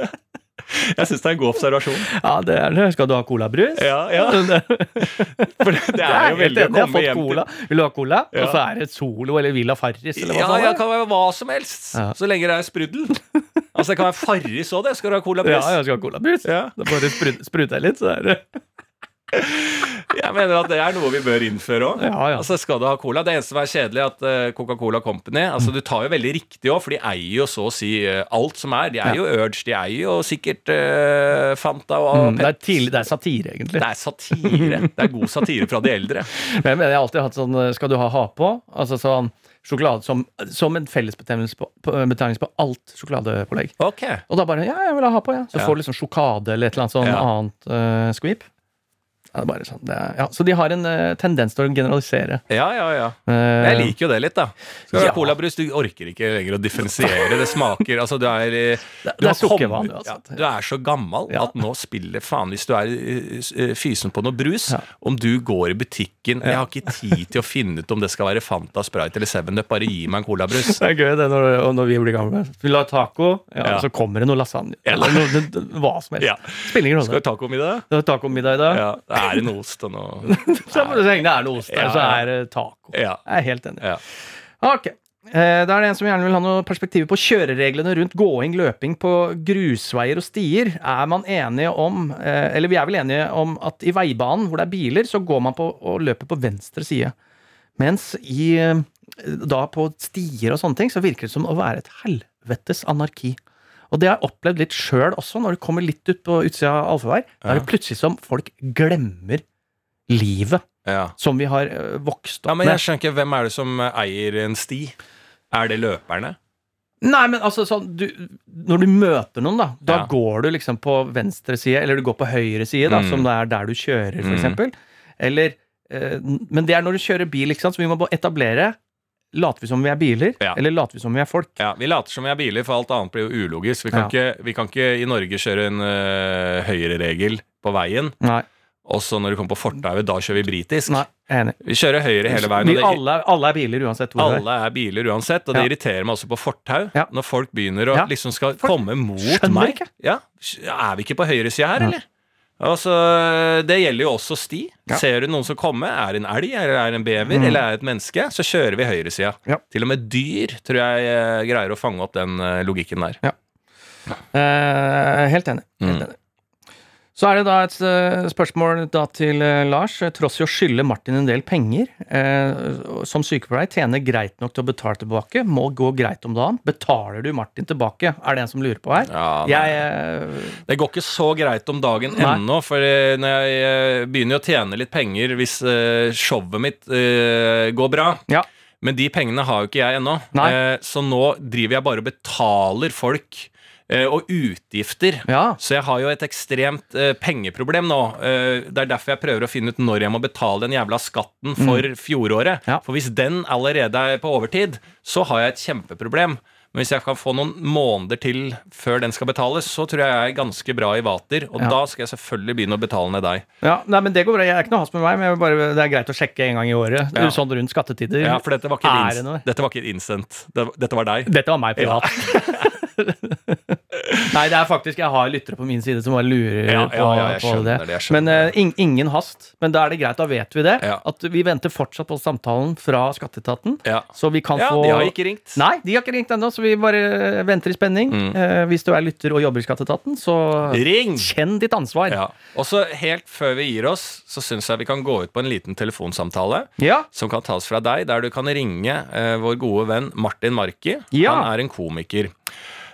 jeg syns det er en god observasjon. Ja, det er det. Skal du ha colabrus? Ja, ja. For det, det er jo veldig å komme hjem cola. Vil du ha cola? Ja. Og så er det Solo eller Villa Farris eller hva Ja, det kan være hva som helst. Ja. Så lenge det er sprudel. Altså, det kan være Farris òg, det. Skal du ha cola er. Ja, jeg skal ha colabrus. Ja. Da bare sprut, spruter jeg litt, så er det Jeg mener at det er noe vi bør innføre òg. Ja, ja. Altså, skal du ha cola Det eneste som er kjedelig, er at eh, Coca-Cola Company Altså, Du tar jo veldig riktig òg, for de eier jo så å si eh, alt som er. De eier jo Urge, de eier jo sikkert uh, Fanta og Mm, det, er tidlig, det er satire, egentlig. Det er satire. Det er god satire fra de eldre. Men jeg mener jeg har alltid hatt sånn Skal du ha ha på? Altså sånn sjokolade som, som en fellesbetegnelse på, på, alt sjokoladepålegg. Ok. Og da bare Ja, jeg vil ha ha på, ja. Så Ja. får du liksom sjokade eller et eller annet sånn Ja. annet uh, skvip. Ja, det er sånn, det er, ja. Så de har en uh, tendens til å generalisere. Ja, ja, ja. Eh, Jeg liker jo det litt, da. Skal du Ja. colabrus, du orker ikke lenger å differensiere. Det smaker Altså, du er eh, Det- du det er sukkervann, ja, uansett. Du er så gammel at nå spiller faen Hvis du er fysen på noe brus, om du går i butikken Jeg har ikke tid til å finne ut om det skal være Fanta, Sprite eller Seven Up. Bare gi meg en colabrus. Det er gøy det når, når vi blir gamle. Vil du ha taco? Ja. Så kommer det noe lasagne. Eller noe, hva som helst. Spiller ingen Skal vi du ha tacomiddag? Tacomiddag i dag. Ja. Er det noe ost og noe Så så lenge det er noe ost der, så er det taco. Ja. Jeg er helt enig. ja. Ok. Eh, Da er det en som gjerne vil ha noe perspektiv på kjørereglene rundt gåing, løping på grusveier og stier. Er man enige om, eh, eller vi er vel enige om at i veibanen hvor det er biler, så går man på og løper på venstre side. Mens i eh, da på stier og sånne ting, så virker det som å være et helvetes anarki. Og det har jeg opplevd litt sjøl også, når du kommer litt ut på utsida av allfarvei. Da er det plutselig som folk glemmer livet. Ja. som vi har vokst opp med. ja, men jeg skjønner ikke, hvem er det som eh, eier en sti? Er det løperne? Nei, men altså sånn du, Når du møter noen, da, da Ja. går du liksom på venstre side, eller du går på høyre side, da, Mm. som det er der du kjører, for Mm. Eller eh, Men det er når du kjører bil, ikke sant, så vi må etablere Later vi som vi er biler, Ja. eller later vi som vi er folk? Ja, Vi later som vi er biler, for alt annet blir jo ulogisk. Vi kan, Ja. ikke, vi kan ikke i Norge kjøre en uh, høyreregel på veien, Nei. og så når du kommer på fortauet, da kjører vi britisk. Nei, enig. Vi kjører høyre hele veien. Vi, det, alle, alle er biler uansett hvor er. alle er biler uansett, og det Ja. irriterer meg også på fortau. Når folk begynner å liksom skal Folk komme mot meg. ikke. Ja, Er vi ikke på høyresida her, eller? Altså, Det gjelder jo også sti. Ja. Ser du noen som kommer, er det en elg, eller er det en bever, Mm. eller er det et menneske, så kjører vi høyresida. Ja. Til og med dyr tror jeg eh, greier å fange opp den eh, logikken der. Eh, helt enig. Helt Mm. Så er det da et eh, spørsmål da til eh, Lars. Tross i å skylde Martin en del penger, eh, som sykepleier tjener greit nok til å betale tilbake, må gå greit om dagen. Betaler du Martin tilbake? Er det en som lurer på her? Ja, Jeg eh, Det går ikke så greit om dagen Nei. ennå, for eh, når jeg begynner å tjene litt penger hvis showet mitt går bra Ja. Men de pengene har jo ikke jeg ennå, eh, så nå driver jeg bare og betaler folk og utgifter. Ja. Så jeg har jo et ekstremt uh, pengeproblem nå. Uh, det er derfor jeg prøver å finne ut når jeg må betale den jævla skatten for fjoråret. Mm. Ja. For hvis den allerede er på overtid, så har jeg et kjempeproblem. Men hvis jeg kan få noen måneder til før den skal betales, så tror jeg jeg er ganske bra i vater. Og Ja. da skal jeg selvfølgelig begynne å betale ned deg. ja. Nei, men det går bra. Jeg er ikke noe hast med meg, men bare, det er greit å sjekke en gang i året. Ja. Sånn rundt skattetider. Ja, for dette var ikke, inst, dette var ikke instant. Dette var deg. Dette var meg privat. Nei, det er faktisk Jeg har lyttere på min side som bare lurer Ja, på, ja, ja, på det. det, Men uh, in, ingen hast. Men da er det greit, da vet vi det. At vi venter fortsatt på samtalen fra skatteetaten. Ja, Så vi kan ja få de har ikke ringt. Nei, de har ikke ringt ennå, så vi bare venter i spenning. Mm. Uh, hvis du er lytter og jobber i skatteetaten, så Ring! kjenn ditt ansvar. Ja. Og så helt før vi gir oss, så syns jeg vi kan gå ut på en liten telefonsamtale. Ja. som kan tas fra deg, der du kan ringe uh, vår gode venn Martin Marki. Ja. Han er en komiker.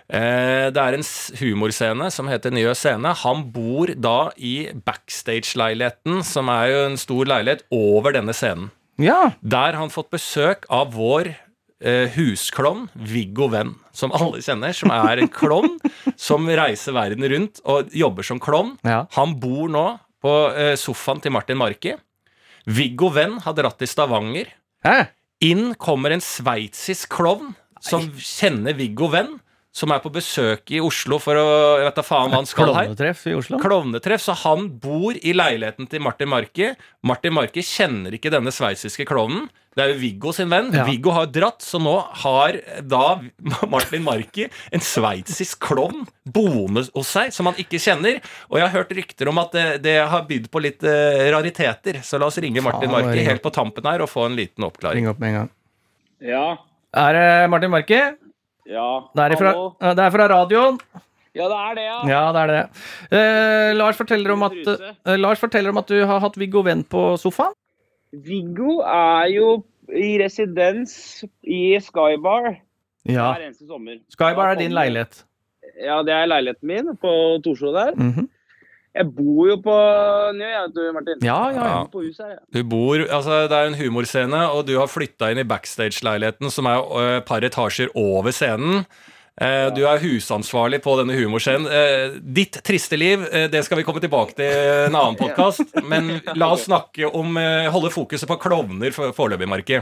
Eh, det er en humorscene som heter Njø scene. Han bor da i backstage-leiligheten, som er jo en stor leilighet over denne scenen. ja. Der har han fått besøk av vår eh, husklovn Viggo Venn, som alle kjenner. Som er en klovn som reiser verden rundt og jobber som klovn. Ja. Han bor nå på eh, sofaen til Martin Marki. Viggo Venn har dratt til Stavanger. Hæ? Inn kommer en sveitsisk klovn som kjenner Viggo Venn, som er på besøk i Oslo for å Jeg vet da faen hva han skal her. Klovnetreff i Oslo? Klovnetreff, så han bor i leiligheten til Martin Marki. Martin Marki kjenner ikke denne sveitsiske klovnen. Det er jo Viggo sin venn. Ja. Viggo har dratt, så nå har da Martin Marki en sveitsisk klovn boende hos seg som han ikke kjenner. Og jeg har hørt rykter om at det, det har bydd på litt uh, rariteter. Så la oss ringe Martin Faen, Marki helt på tampen her og få en liten oppklaring. Ring opp med en gang. Ja. Er det Martin Marki? Ja. Det er, fra, det er fra radioen. Ja, det er det, ja. Ja, det er det. Eh, Lars, forteller om at, eh, Lars forteller om at du har hatt Viggo Venn på sofaen. Viggo er jo i residens i Skybar Ja. hver eneste sommer. Skybar er din leilighet. Ja, det er leiligheten min på Torshov der. Mhm. Jeg bor jo på Njø, jeg vet du, Martin. Ja, ja, ja. På huset her, ja. Du bor, altså Det er en humorscene, og du har flytta inn i backstage-leiligheten, som er et et par etasjer over scenen. Eh, Du er husansvarlig på denne humorscenen. Eh, Ditt triste liv eh, det skal vi komme tilbake til i en annen podkast. Men la oss snakke om eh, holde fokuset på klovner for- foreløpig, Marki.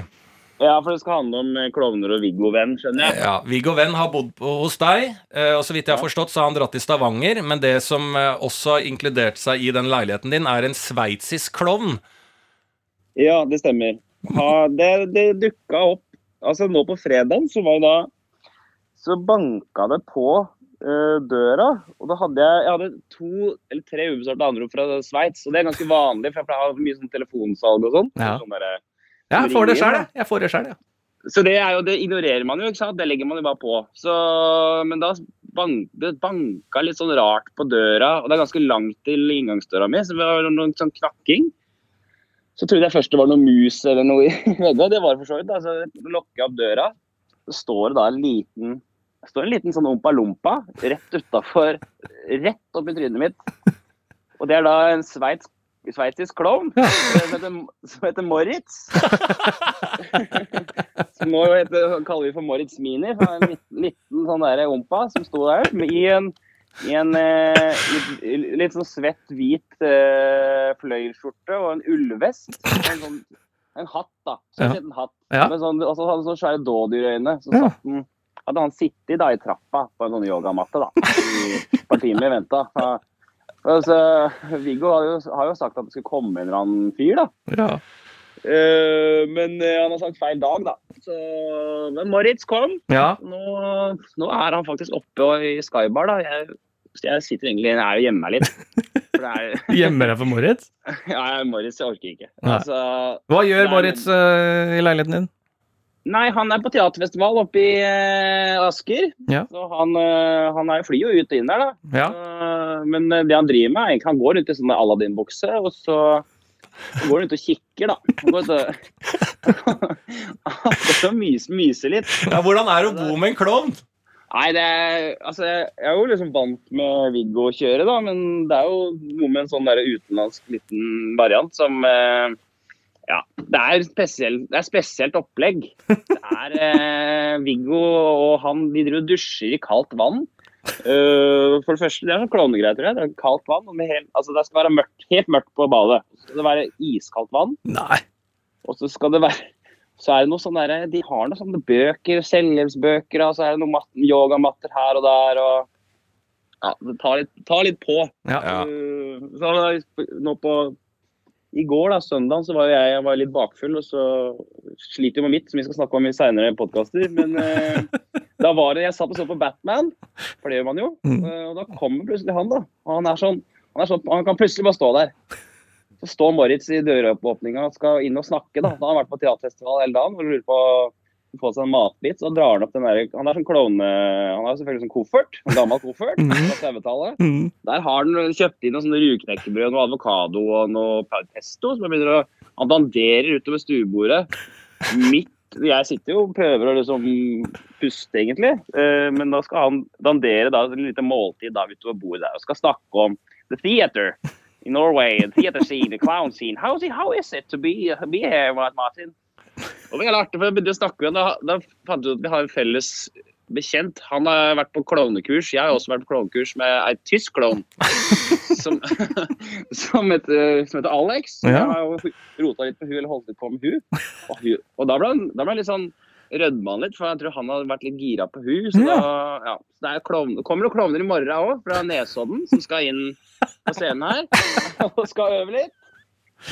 Ja, for det skal handle om eh, klovner og Viggo-venn, skjønner jeg. Ja, Viggo Venn har bodd på, hos deg, eh, og så vidt jeg har forstått, så har han dratt til Stavanger. Men det som eh, også har inkludert seg i den leiligheten din, er en sveitsisk klovn. Ja, det stemmer. Ha, det, det dukka opp Altså nå på fredagen så var jo da Så banka det på uh, døra. Og da hadde jeg, jeg hadde to eller tre ubesvarte anrop fra Sveits. Og det er ganske vanlig, for jeg har mye sånn telefonsalg og sånn. Ja. Sånn derre- Ja, jeg får det sjøl, jeg. Jeg får det selv, ja. Så det jo, det ignorerer man jo, ikke sant? Det legger man jo bare på. Så, men da bank, det banka litt sånn rart på døra, og det er ganske langt til inngangsdøra mi, så det var noen sånn knakking. Så trodde jeg først det var noe mus eller noe i veggen, det var for så vidt. da. Så lukker jeg opp døra, så står det da en liten det står en liten sånn ompa-lompa rett utafor, rett opp i trynet mitt. Og det er da en sveitsk sveitsisk klovn som heter, som heter Moritz. som nå heter, kaller vi for Moritz Mini. Så En liten, liten sånn der ompa som sto der i en, i en eh, litt, litt sånn svett, hvit eh, fløyelsskjorte og en ullvest. En, sånn, en hatt, da. Så en Ja. liten hatt. Ja. Med sånn, og så hadde han sånne svære dådyrøyne. Så Ja. satt han, hadde han sittet da i trappa på en sånn yogamatte da, i et par timer og venta. Altså, Viggo har jo, har jo sagt at det skulle komme en eller annen fyr, da. Ja. Uh, men uh, han har sagt feil dag, da. Så, men Moritz kom. ja. Nå, nå er han faktisk oppe i Skybar, da. Jeg, jeg sitter egentlig jeg er jo gjemmer meg litt. Er, Gjemmer deg for Moritz? ja, Moritz, jeg orker ikke. Altså, Hva gjør Moritz uh, i leiligheten din? Nei, han er på teaterfestival oppe i eh, Asker. Ja. Så han, eh, han er, flyr jo ut og inn der, da. Ja. Eh, men det han driver med, er egentlig han går rundt i sånn Aladdin-bukse, og så så går han ut og kikker, da. Han går ut og, myser, myser litt. Ja, hvordan er det å bo med en klovn? Nei, det er, altså, jeg jeg er jo liksom vant med Viggo å kjøre, da, men det er jo noe med en sånn der utenlandsk liten variant som eh, Ja, det er, spesielt, det er spesielt opplegg. Det er eh, Viggo og han de driver og dusjer i kaldt vann. Uh, for det første, det er sånn klovnegreier, tror jeg. Det er kaldt vann. og Med helt, altså, det skal være mørkt, helt mørkt på badet. Så skal det være iskaldt vann. Nei. Og så skal det være så er det noe sånn derre De har noen sånne bøker, selvhjelpsbøker, og så er det noen mat- yogamatter her og der, og Ja, det tar litt, tar litt på. Ja. Uh, så nå på I går, da, søndag, så var jeg, jeg var litt bakfull, og så sliter jo med mitt, som vi skal snakke om i seinere podkaster. Men eh, da var det Jeg satt og så på Batman, for det gjør man jo. Mm. eh, og da kommer plutselig han, da. Og han er sånn han, er sånn, han kan plutselig bare stå der. Så står Moritz i døråpninga og skal inn og snakke. da. Da har han vært på teaterfestival hele dagen og lurer på å få seg en matbit. Så drar han opp den der, Han er sånn klovne... Han har selvfølgelig sånn koffert. En gammel koffert Mhm. fra 30-tallet. Mm. Der har han kjøpt inn noen sånne rugknekkebrød, noe avokado og noe pesto. som han begynner å Han danderer utover stuebordet. Midt Jeg sitter jo og prøver å liksom puste, egentlig. Eh, Men da skal han dandere da et lite måltid da utover bordet der og skal snakke om the theater in Norway, the theater scene, the clown scene. How is it, how is it to be, be here, Martin? Og det var artig, for jeg begynte å snakke med ham. Da, da fant vi ut at vi har en felles bekjent. Han har vært på klovnekurs. Jeg har også vært på klovnekurs med ei tysk klovn som, som, heter, som heter Alex. Ja. Jeg har jo rota litt på hun, eller holdt litt på med hun. Og, hun, og da ble han litt sånn rødma han litt, for jeg tror han hadde vært litt gira på hun. Så da, ja. Det klovn, det kommer jo klovner i morgen òg, fra Nesodden, som skal inn på scenen her og skal øve litt.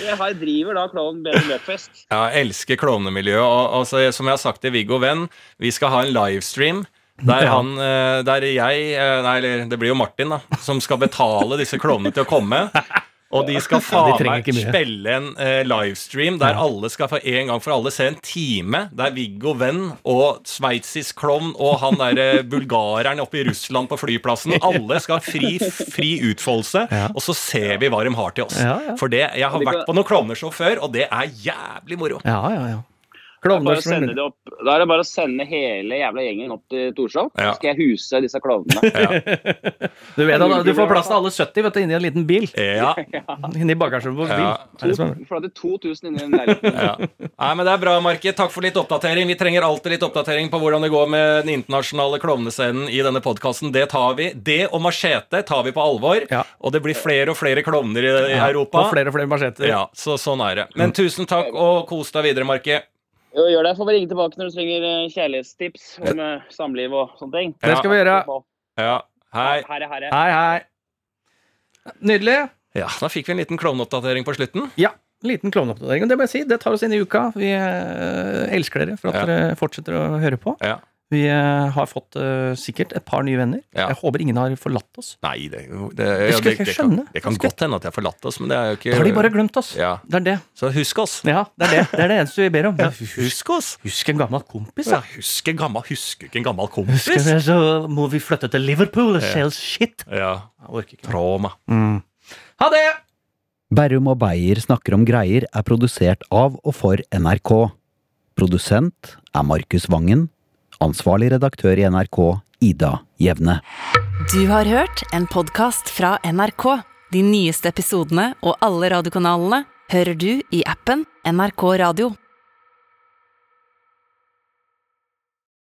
Jeg driver da klovn Bedre Løpfest. Ja, jeg elsker klovnemiljøet. Og, og så, som jeg har sagt til Viggo Venn, vi skal ha en livestream. Der, han, eh, der jeg, eh, nei, eller det blir jo Martin, da, som skal betale disse klovnene til å komme. Og de skal faen meg spille en eh, livestream der alle skal for en gang for alle se en time der Viggo Venn og sveitsisk klovn og han derre bulgareren oppe i Russland på flyplassen Alle skal ha fri, fri utfoldelse, Ja. og så ser vi hva de har til oss. Ja, ja. For det, jeg har vært på noen klovneshow før, og det er jævlig moro. Ja, ja, ja. Klovner som det da er det bare å sende hele jævla gjengen opp til Torshov. Ja. Så skal jeg huse disse klovnene. Du vet du får plass til alle 70 vet du, inni en liten bil. Ja, Inni bagasjerommet på bil. Ja. Er det er- Vi får til 2000 inni en leiligheten. ja. Nei, men Det er bra, Marke. Takk for litt oppdatering. Vi trenger alltid litt oppdatering på hvordan det går med den internasjonale klovnescenen i denne podkasten. Det tar vi. Det og machete tar vi på alvor. Ja. Og det blir flere og flere klovner i, i Ja, Europa. Og flere og flere macheter. Ja, så sånn er det. Men tusen takk, og kos deg videre, Market. Jo, gjør det. Får bare ringe tilbake når du trenger eh, kjærlighetstips om eh, samliv og sånne ting. Det skal vi gjøre. Ja, hei. Herre, herre. Hei, hei. Nydelig. Ja, Da fikk vi en liten klovneoppdatering på slutten. Ja, liten klovneoppdatering. Og det må jeg si, det tar oss inn i uka. Vi eh, elsker dere for at Ja. dere fortsetter å høre på. Ja. Vi eh, har fått uh, sikkert et par nye venner. Ja. Jeg håper ingen har forlatt oss. Nei, det, det, ja, det, det, jeg det, skjønne. kan, det kan godt hende at de har forlatt oss, men det er jo ikke Da har de bare glemt oss. Ja. Det er det. Så husk oss. Ja, det er det. Det er det eneste vi ber om. Husk oss. Husk en gammel kompis, Ja, da. husk en gammel, husker ikke en gammel Husker kompis. vi, så må vi flytte til Liverpool og selge shit. Ja, Jeg orker ikke. Trauma. Mm. Ha det! Berrum og Beyer snakker om greier er produsert av og for NRK. Produsent er Markus Vangen. Ansvarlig redaktør i NRK, Ida Jevne. Du har hørt en podkast fra NRK. De nyeste episodene og alle radiokanalene hører du i appen NRK Radio.